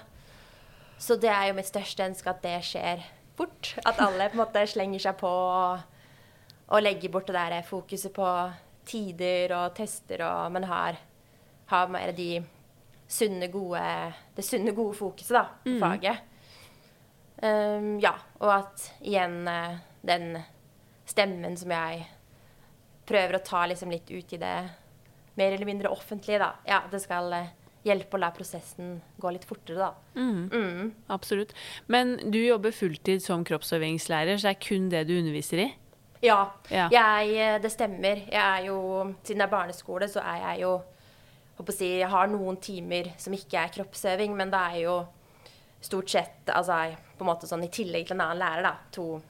Så det er jo mitt største ønske at det skjer fort. At alle på en måte slenger seg på og, og legger bort det der fokuset på tider og tester og Men har, har mer de sunne, gode Det sunne, gode fokuset, da, på faget. Um, ja, og at igjen eh, den stemmen som jeg prøver å ta liksom litt ut i det mer eller mindre offentlige, da. Ja, det skal eh, hjelpe å la prosessen gå litt fortere, da. Mm. Absolutt. Men du jobber fulltid som kroppsøvingslærer, så det er kun det du underviser i? Ja, Ja. Jeg, eh, det stemmer. Jeg er jo, siden det er barneskole, så er jeg jo håper å si, Jeg har noen timer som ikke er kroppsøving, men det er jo stort sett altså, på en måte sånn i tillegg til en annen lærer, da. To,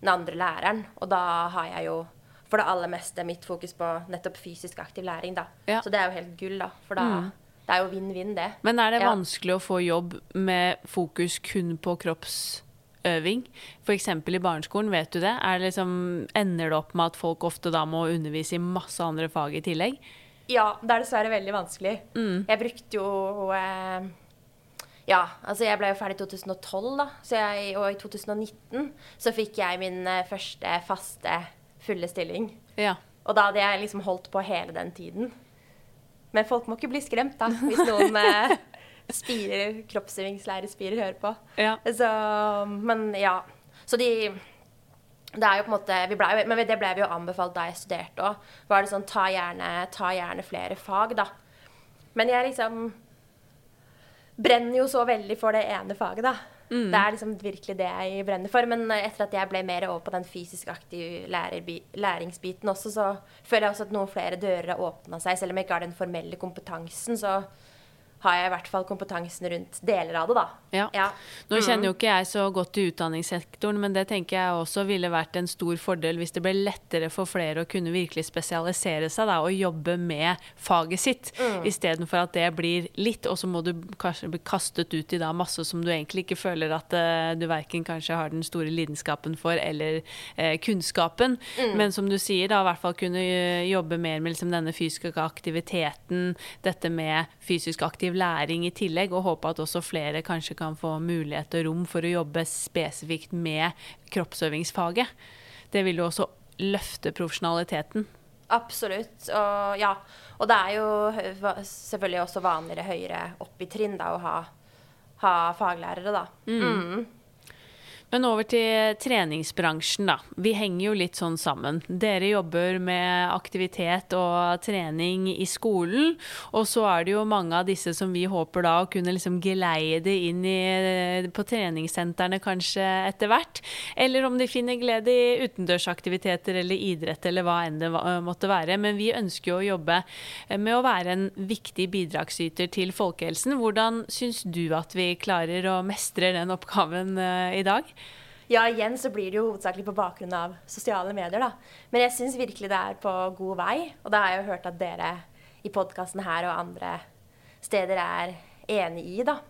den andre læreren. Og da har jeg jo for det aller meste mitt fokus på nettopp fysisk aktiv læring, da. Ja. Så det er jo helt gull, da. For da Det er jo vinn-vinn, det. Men er det Ja. vanskelig å få jobb med fokus kun på kroppsøving? F.eks. i barneskolen, vet du det? Er det liksom, ender det opp med at folk ofte da må undervise i masse andre fag i tillegg? Ja, det er dessverre veldig vanskelig. Jeg brukte jo eh, Ja, altså jeg ble jo ferdig i 2012, da. Så jeg, og i 2019 så fikk jeg min eh, første faste fulle stilling. Ja. Og da hadde jeg liksom holdt på hele den tiden. Men folk må ikke bli skremt, da, hvis noen eh, spirer, kroppsøvingslærere spirer hører på. Ja. Så, men ja. Så de det er jo på en måte, vi ble, Men det ble vi jo anbefalt da jeg studerte òg. Var det sånn ta gjerne, ta gjerne flere fag, da. Men jeg liksom brenner jo så veldig for det ene faget, da. Det er liksom virkelig det jeg brenner for. Men etter at jeg ble mer over på den fysisk aktive læringsbiten også, så føler jeg også at noen flere dører har åpna seg. Selv om jeg ikke har den formelle kompetansen, så har jeg i hvert fall kompetansen rundt deler av det, da. Ja. Ja. Nå kjenner jo ikke jeg så godt til utdanningssektoren, men det tenker jeg også ville vært en stor fordel hvis det ble lettere for flere å kunne virkelig spesialisere seg da, og jobbe med faget sitt, Mm. istedenfor at det blir litt, og så må du kanskje bli kastet ut i da masse som du egentlig ikke føler at uh, du verken kanskje har den store lidenskapen for eller uh, kunnskapen. Mm. Men som du sier, da i hvert fall kunne eh, jobbe mer med liksom, denne fysiske aktiviteten, dette med fysisk aktiv læring i tillegg, og håpe at også flere kanskje kan få mulighet og rom for å jobbe spesifikt med kroppsøvingsfaget. Det vil jo også løfte profesjonaliteten. Absolutt. Og ja. Og det er jo selvfølgelig også vanligere høyere opp i trinn da, å ha, ha faglærere, da. Mm. Men over til treningsbransjen, da. Vi henger jo litt sånn sammen. Dere jobber med aktivitet og trening i skolen, og så er det jo mange av disse som vi håper da å kunne liksom geleide inn i, på treningssentrene kanskje etter hvert. Eller om de finner glede i utendørsaktiviteter eller idrett eller hva enn det måtte være. Men vi ønsker jo å jobbe med å være en viktig bidragsyter til folkehelsen. Hvordan syns du at vi klarer å mestre den oppgaven eh, i dag? Ja, igjen så blir det jo hovedsakelig på bakgrunn av sosiale medier, da. Men jeg syns virkelig det er på god vei. Og da har jeg jo hørt at dere i podkasten her og andre steder er enig i, da.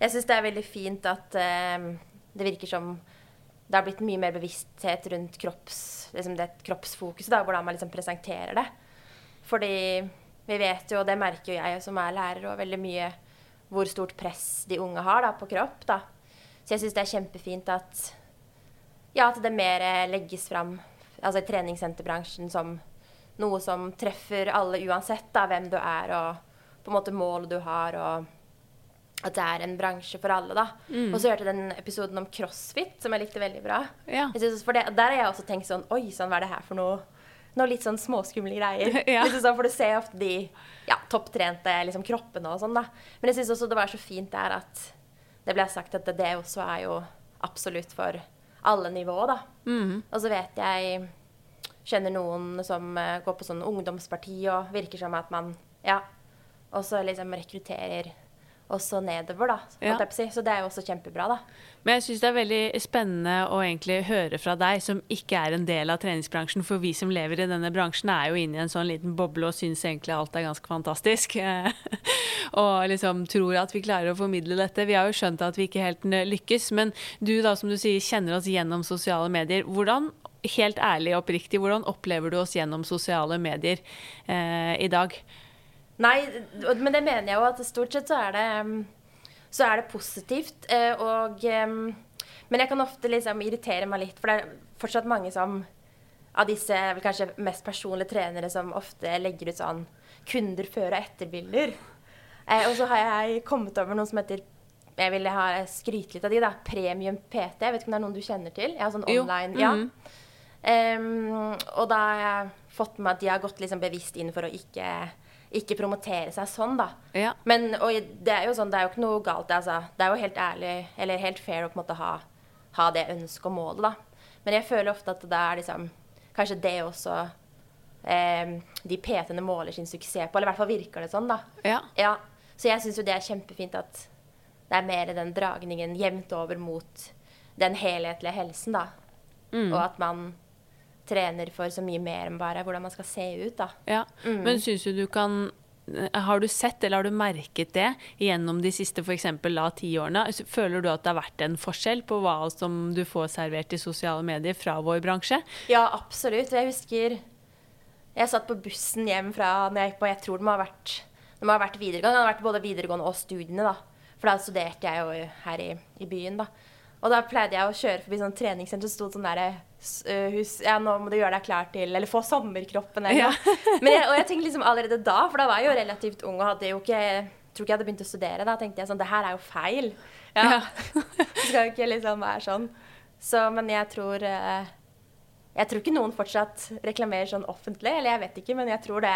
Jeg syns det er veldig fint at eh, det virker som det har blitt mye mer bevissthet rundt kropps, liksom det kroppsfokuset, da, hvordan man liksom presenterer det. Fordi vi vet jo, og det merker jo jeg som er lærer, og veldig mye hvor stort press de unge har da, på kropp. da. Så jeg syns det er kjempefint at, ja, at det mer eh, legges fram altså i treningssenterbransjen som noe som treffer alle uansett da, hvem du er og på en måte målet du har. og at det er en bransje for alle, da. Og så hørte jeg den episoden om crossfit, som jeg likte veldig bra. Ja. Jeg synes, for det, Der har jeg også tenkt sånn Oi sann, hva er det her for noe? Noe litt sånn småskumle greier. Ja. synes, sånn, for du ser ofte de ja, topptrente liksom, kroppene og sånn, da. Men jeg syns også det var så fint der at det ble sagt at det, det også er jo absolutt for alle nivåer, da. Og så vet jeg Kjenner noen som eh, går på sånn ungdomsparti og virker som at man Ja. også liksom rekrutterer og så nedover, da. Ja. Så det er jo også kjempebra, da. Men jeg syns det er veldig spennende å egentlig høre fra deg, som ikke er en del av treningsbransjen. For vi som lever i denne bransjen, er jo inne i en sånn liten boble og syns egentlig alt er ganske fantastisk. og liksom tror at vi klarer å formidle dette. Vi har jo skjønt at vi ikke helt lykkes. Men du da, som du sier, kjenner oss gjennom sosiale medier. Hvordan helt ærlig og oppriktig, hvordan opplever du oss gjennom sosiale medier eh, i dag? Nei, men det mener jeg jo at stort sett så er det, så er det positivt. Eh, og Men jeg kan ofte liksom irritere meg litt, for det er fortsatt mange som av disse kanskje mest personlige trenere som ofte legger ut sånn kunder før- og etterbilder. Eh, og så har jeg kommet over noe som heter Jeg ville ha skryte litt av de, da. Premium PT. Jeg vet ikke om det er noen du kjenner til? Ja, sånn online. Jo. Mm -hmm. ja. Um, og da har jeg fått med at de har gått liksom bevisst inn for å ikke ikke promotere seg sånn, da. Ja. Men det er jo sånn, det er jo ikke noe galt altså. Det er jo helt ærlig, eller helt fair å på en måte ha, ha det ønsket og målet, da. Men jeg føler ofte at det er liksom Kanskje det også eh, de PT-ene måler sin suksess på. Eller i hvert fall virker det sånn, da. Ja. ja. Så jeg syns jo det er kjempefint at det er mer den dragningen jevnt over mot den helhetlige helsen, da. Mm. Og at man trener for så mye mer enn bare hvordan man skal se ut. da. Ja, mm. Men syns du du kan har du sett eller har du merket det gjennom de siste f.eks. ti årene? Føler du at det har vært en forskjell på hva som du får servert i sosiale medier fra vår bransje? Ja, absolutt. Jeg husker jeg satt på bussen hjem fra når jeg gikk på Jeg tror det må ha vært, det må ha vært videregående. Det har vært både videregående og studiene, da. For da studerte jeg jo her i, i byen, da. Og da pleide jeg å kjøre forbi sånn treningssenter, så sto det sånn derre hus, Ja, nå må du gjøre deg klar til Eller få sommerkroppen, eller noe. Ja. og jeg tenkte liksom allerede da, for da var jeg jo relativt ung og hadde jo ikke tror ikke jeg hadde begynt å studere. Da tenkte jeg sånn Det her er jo feil. Ja. ja. skal jo ikke liksom være sånn. Så, men jeg tror Jeg tror ikke noen fortsatt reklamerer sånn offentlig. Eller jeg vet ikke, men jeg tror det,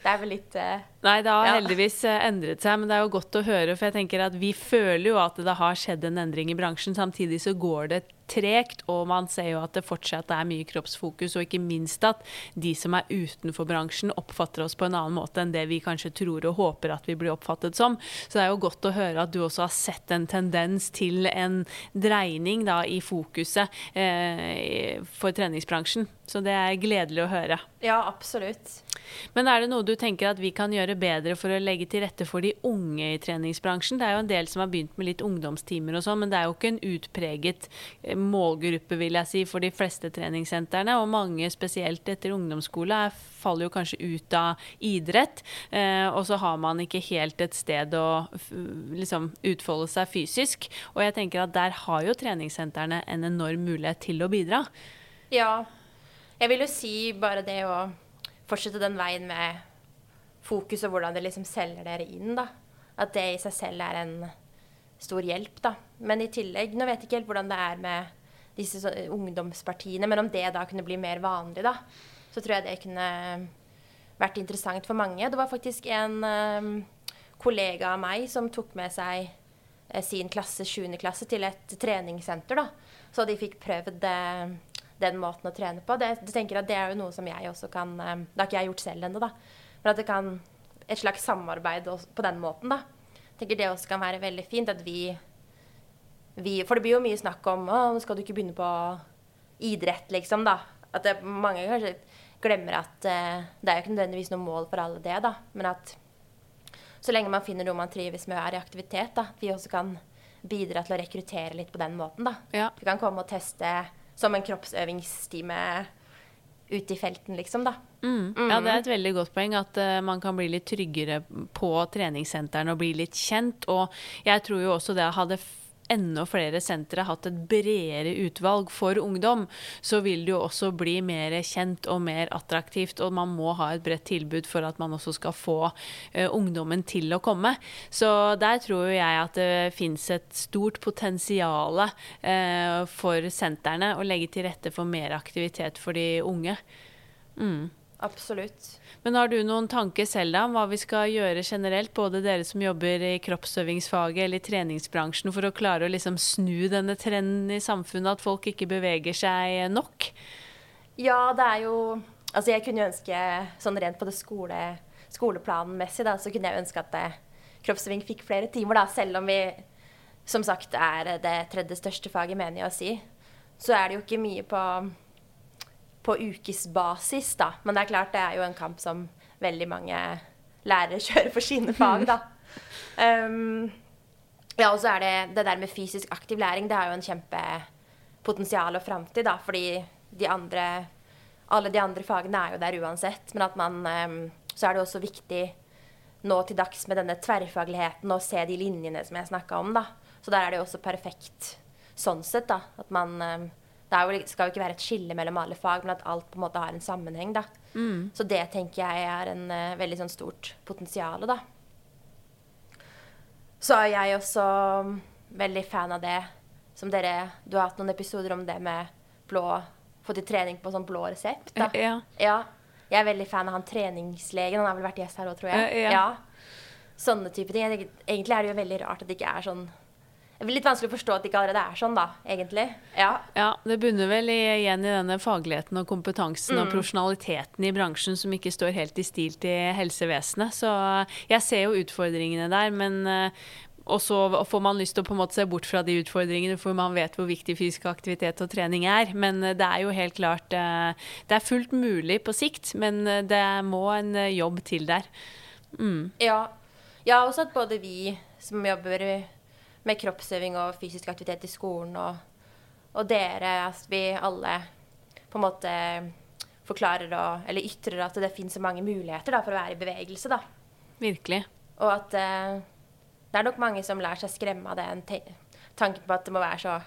det er vel litt uh, Nei, det har ja. heldigvis eh, endret seg, men det er jo godt å høre. For jeg tenker at vi føler jo at det har skjedd en endring i bransjen. Samtidig så går det tregt, og man ser jo at det fortsatt er mye kroppsfokus. Og ikke minst at de som er utenfor bransjen, oppfatter oss på en annen måte enn det vi kanskje tror og håper at vi blir oppfattet som. Så det er jo godt å høre at du også har sett en tendens til en dreining da, i fokuset eh, for treningsbransjen. Så det er gledelig å høre. Ja, absolutt. Men er det noe du tenker at vi kan gjøre bedre for å legge til rette for de unge i treningsbransjen? Det er jo en del som har begynt med litt ungdomstimer og sånn, men det er jo ikke en utpreget eh, målgruppe, vil jeg si, for de fleste treningssentrene. Og mange, spesielt etter ungdomsskole, faller jo kanskje ut av idrett. Eh, og så har man ikke helt et sted å liksom utfolde seg fysisk. Og jeg tenker at der har jo treningssentrene en enorm mulighet til å bidra. Ja. Jeg vil jo si bare det å fortsette den veien med fokus og hvordan det liksom selger dere inn. da. At det i seg selv er en stor hjelp. da. Men i tillegg, nå vet jeg ikke helt hvordan det er med disse så, ungdomspartiene, men om det da kunne bli mer vanlig, da, så tror jeg det kunne vært interessant for mange. Det var faktisk en um, kollega av meg som tok med seg uh, sin klasse, 7. klasse, til et treningssenter. da. Så de fikk prøvd uh, den måten å trene på. Det, du tenker at det er jo noe som jeg også kan um, Det har ikke jeg gjort selv ennå, da. Men at det kan et slags samarbeid på den måten, da. Jeg tenker det også kan være veldig fint at vi, vi For det blir jo mye snakk om å, skal du ikke begynne på idrett, liksom, da. At det, mange kanskje glemmer at uh, det er jo ikke nødvendigvis noe mål for alle det, da. Men at så lenge man finner noe man trives med og er i aktivitet, da, vi også kan bidra til å rekruttere litt på den måten, da. Ja. Vi kan komme og teste som en kroppsøvingstime ute i felten, liksom, da. Mm. Ja, det er et veldig godt poeng at uh, man kan bli litt tryggere på treningssentrene og bli litt kjent. Og jeg tror jo også det hadde enda flere sentre hatt et bredere utvalg for ungdom, så vil det jo også bli mer kjent og mer attraktivt. Og man må ha et bredt tilbud for at man også skal få uh, ungdommen til å komme. Så der tror jeg at det fins et stort potensial uh, for sentrene å legge til rette for mer aktivitet for de unge. Mm. Absolutt. Men har du noen tanker selv da om hva vi skal gjøre generelt, både dere som jobber i kroppsøvingsfaget eller i treningsbransjen, for å klare å liksom snu denne trenden i samfunnet, at folk ikke beveger seg nok? Ja, det er jo Altså, jeg kunne ønske, sånn rent på det skole, skoleplanmessig, da, så kunne jeg ønske at det kroppsøving fikk flere timer, da, selv om vi som sagt er det tredje største faget, mener jeg å si. Så er det jo ikke mye på, på ukesbasis, da. Men det er klart, det er jo en kamp som veldig mange lærere kjører for sine fag, da. Um, ja, og så er det det der med fysisk aktiv læring, det har jo en kjempepotensial og framtid, da, fordi de andre Alle de andre fagene er jo der uansett, men at man um, Så er det også viktig nå til dags med denne tverrfagligheten og se de linjene som jeg snakka om, da. Så der er det jo også perfekt sånn sett, da. At man um, Det jo, skal jo ikke være et skille mellom alle fag, men at alt på en måte har en sammenheng, da. Mm. Så det tenker jeg er en uh, veldig sånn stort potensial, da. Så er jeg også veldig fan av det som dere Du har hatt noen episoder om det med blå Få til trening på sånn blå resept. Da. Ja. ja. Jeg er veldig fan av han treningslegen. Han har vel vært gjest her òg, tror jeg. Ja. ja. Sånne type ting. Egentlig er det jo veldig rart at det ikke er sånn det blir litt vanskelig å forstå at det ikke allerede er sånn, da, egentlig. Ja, ja det bunner vel igjen i denne fagligheten og kompetansen mm. og profesjonaliteten i bransjen som ikke står helt i stil til helsevesenet. Så jeg ser jo utfordringene der, men eh, og så får man lyst til å på en måte se bort fra de utfordringene, for man vet hvor viktig fysisk aktivitet og trening er. Men eh, det er jo helt klart eh, Det er fullt mulig på sikt, men det må en jobb til der. Mm. Ja. ja, også at både vi som jobber med kroppsøving og fysisk aktivitet i skolen, og, og dere, at vi alle på en måte forklarer og, eller ytrer at det finnes så mange muligheter da, for å være i bevegelse. Da. Virkelig. Og at eh, det er nok mange som lar seg skremme av den tanken på at det må være så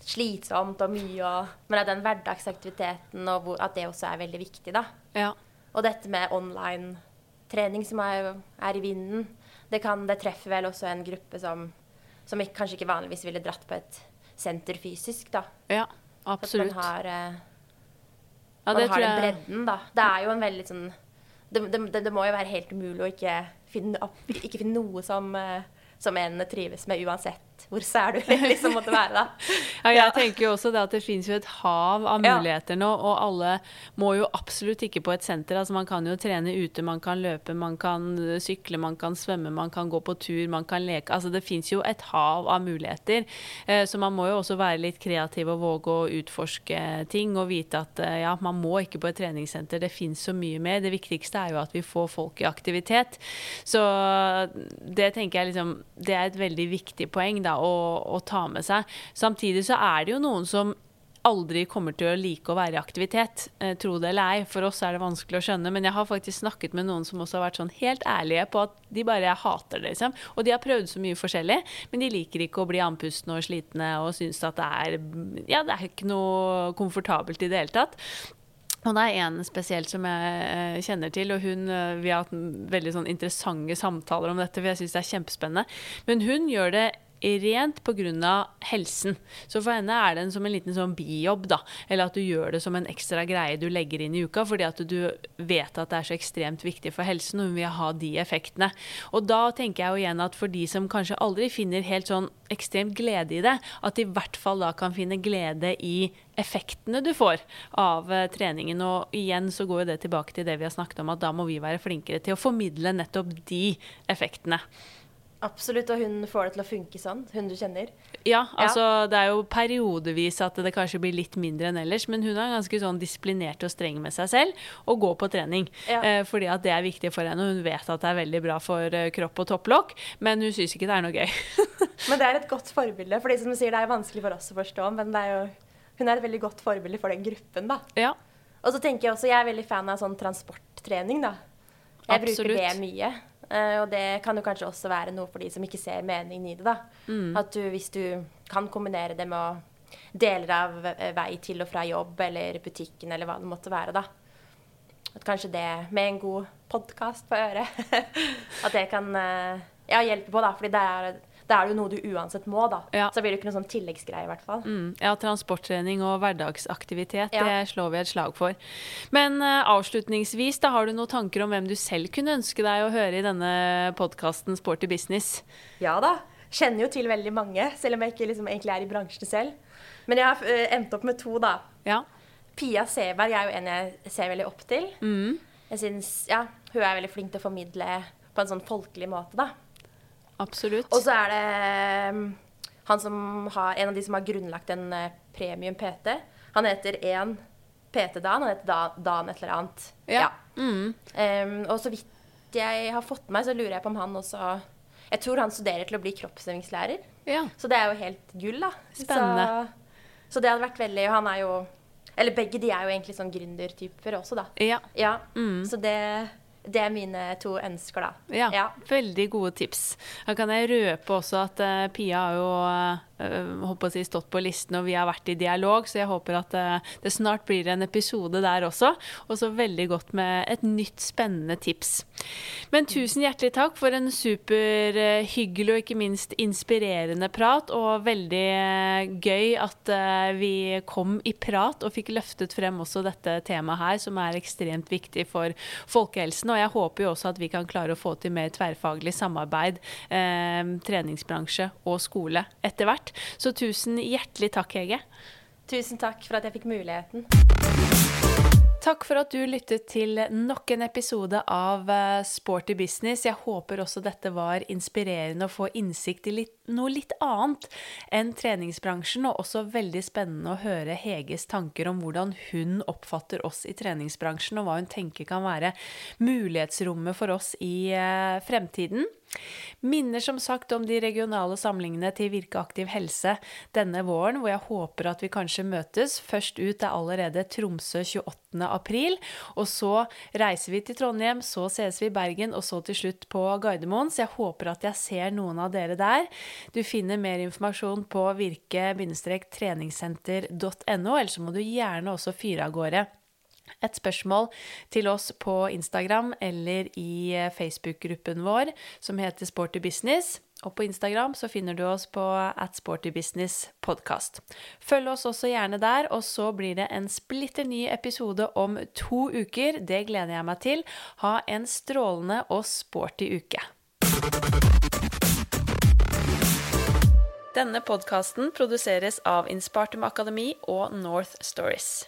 slitsomt og mye, og, men at den hverdagsaktiviteten og hvor, at det også er veldig viktig. da. Ja. Og dette med online trening som er, er i vinden, det, kan, det treffer vel også en gruppe som som jeg kanskje ikke vanligvis ville dratt på et senter fysisk, da. Ja, absolutt. Man har, ja, man har den bredden, da. Det er jo en veldig sånn det, det, det, må jo være helt umulig å ikke finne, ikke finne noe som, uh, som en trives med uansett hvor sær du liksom måtte være, da. Ja, jeg tenker jo også det at det finnes jo et hav av muligheter nå, og alle må jo absolutt ikke på et senter. Altså man kan jo trene ute, man kan løpe, man kan sykle, man kan svømme, man kan gå på tur, man kan leke. Altså det finnes jo et hav av muligheter. Eh, så man må jo også være litt kreativ og våge å utforske ting og vite at eh, ja, man må ikke på et treningssenter. Det finnes så mye mer. Det viktigste er jo at vi får folk i aktivitet. Så det tenker jeg liksom Det er et veldig viktig poeng, da å, å ta med seg. Samtidig så er det jo noen som aldri kommer til å like å være i aktivitet, eh, tro det eller ei. For oss er det vanskelig å skjønne, men jeg har faktisk snakket med noen som også har vært sånn helt ærlige på at de bare hater det, liksom. Og de har prøvd så mye forskjellig, men de liker ikke å bli andpustne og slitne og syns at det er Ja, det er ikke noe komfortabelt i det hele tatt. Og det er en spesielt som jeg eh, kjenner til, og hun, eh, vi har hatt veldig sånn interessante samtaler om dette, for jeg syns det er kjempespennende. Men hun gjør det rent pga. helsen. Så for henne er det en som en liten sånn bijobb, da. Eller at du gjør det som en ekstra greie du legger inn i uka, fordi at du vet at det er så ekstremt viktig for helsen, og hun vil ha de effektene. Og da tenker jeg jo igjen at for de som kanskje aldri finner helt sånn ekstremt glede i det, at de i hvert fall da kan finne glede i effektene du får av uh, treningen. Og igjen så går jo det tilbake til det vi har snakket om, at da må vi være flinkere til å formidle nettopp de effektene. Absolutt, og hun får det til å funke sånn, hun du kjenner. Ja, altså ja. det er jo periodevis at det kanskje blir litt mindre enn ellers, men hun er ganske sånn disiplinert og streng med seg selv og går på trening. Ja. Eh, fordi at det er viktig for henne, og hun vet at det er veldig bra for uh, kropp og topplokk, men hun syns ikke det er noe gøy. men det er et godt forbilde, for som du sier, det er vanskelig for oss å forstå, men er jo, hun er et veldig godt forbilde for den gruppen, da. Ja. Og så tenker jeg også, jeg er veldig fan av sånn transporttrening, da. Jeg Absolutt. bruker det mye. Uh, og det kan jo kanskje også være noe for de som ikke ser meningen i det. da. Mm. At du, hvis du kan kombinere det med deler av eh, vei til og fra jobb eller butikken eller hva det måtte være, da. At kanskje det med en god podkast på øret At det kan uh, ja, hjelpe på, da. Fordi det er da er det jo noe du uansett må, da. Ja. Så blir det ikke noe sånn tilleggsgreie, i hvert fall. Mm. Ja, transporttrening og hverdagsaktivitet, ja. det slår vi et slag for. Men uh, avslutningsvis, da har du noen tanker om hvem du selv kunne ønske deg å høre i denne podkasten Sporty business? Ja da. Kjenner jo til veldig mange, selv om jeg ikke liksom egentlig er i bransjen selv. Men jeg har uh, endt opp med to, da. Ja. Pia Seberg er jo en jeg ser veldig opp til. Mm. Jeg synes, ja, Hun er veldig flink til å formidle på en sånn folkelig måte, da. Absolutt. Og så er det um, han som har, en av de som har grunnlagt en uh, premium PT. Han heter én PT-Dan. Han heter Dan, Dan et eller annet. Ja. Um, og så vidt jeg har fått med meg, så lurer jeg på om han også Jeg tror han studerer til å bli kroppsøvingslærer. Ja. Så det er jo helt gull, da. Spennende. Så, så det hadde vært veldig Og han er jo Eller begge de er jo egentlig sånn gründertyper også, da. ja. Ja. Så det, det er mine to ønsker, da. Ja, Ja. veldig gode tips. Da kan jeg røpe også at uh, Pia har jo uh, si, stått på listen, og vi har vært i dialog, så jeg håper at uh, det snart blir en episode der også. Og så veldig godt med et nytt, spennende tips. Men tusen hjertelig takk for en superhyggelig og ikke minst inspirerende prat, og veldig gøy at vi kom i prat og fikk løftet frem også dette temaet her, som er ekstremt viktig for folkehelsen. Og jeg håper jo også at vi kan klare å få til mer tverrfaglig samarbeid, eh, treningsbransje og skole etter hvert. Så tusen hjertelig takk, Hege. Tusen takk for at jeg fikk muligheten. Takk for at du lyttet til nok en episode av eh, Sporty business. Jeg håper også dette var inspirerende å få innsikt i litt, noe litt annet enn treningsbransjen, og også veldig spennende å høre Heges tanker om hvordan hun oppfatter oss i treningsbransjen, og hva hun tenker kan være mulighetsrommet for oss i eh, fremtiden. Minner som sagt om de regionale samlingene til Virke aktiv helse denne våren, hvor jeg håper at vi kanskje møtes. Først ut er allerede Tromsø 28. april, og så reiser vi til Trondheim, så ses vi i Bergen, og så til slutt på Gardermoen. Så jeg håper at jeg ser noen av dere der. Du finner mer informasjon på virke-treningssenter.no, eller så må du gjerne også fyre av gårde et spørsmål til oss på Instagram eller i Facebook-gruppen vår som heter Sporty Business. Og på Instagram så finner du oss på at Sporty. Følg oss også gjerne der, og så blir det en splitter ny episode om to uker. Det gleder jeg meg til. Ha en strålende og sporty uke. Denne podkasten produseres av Inspartum Akademi og North Stories.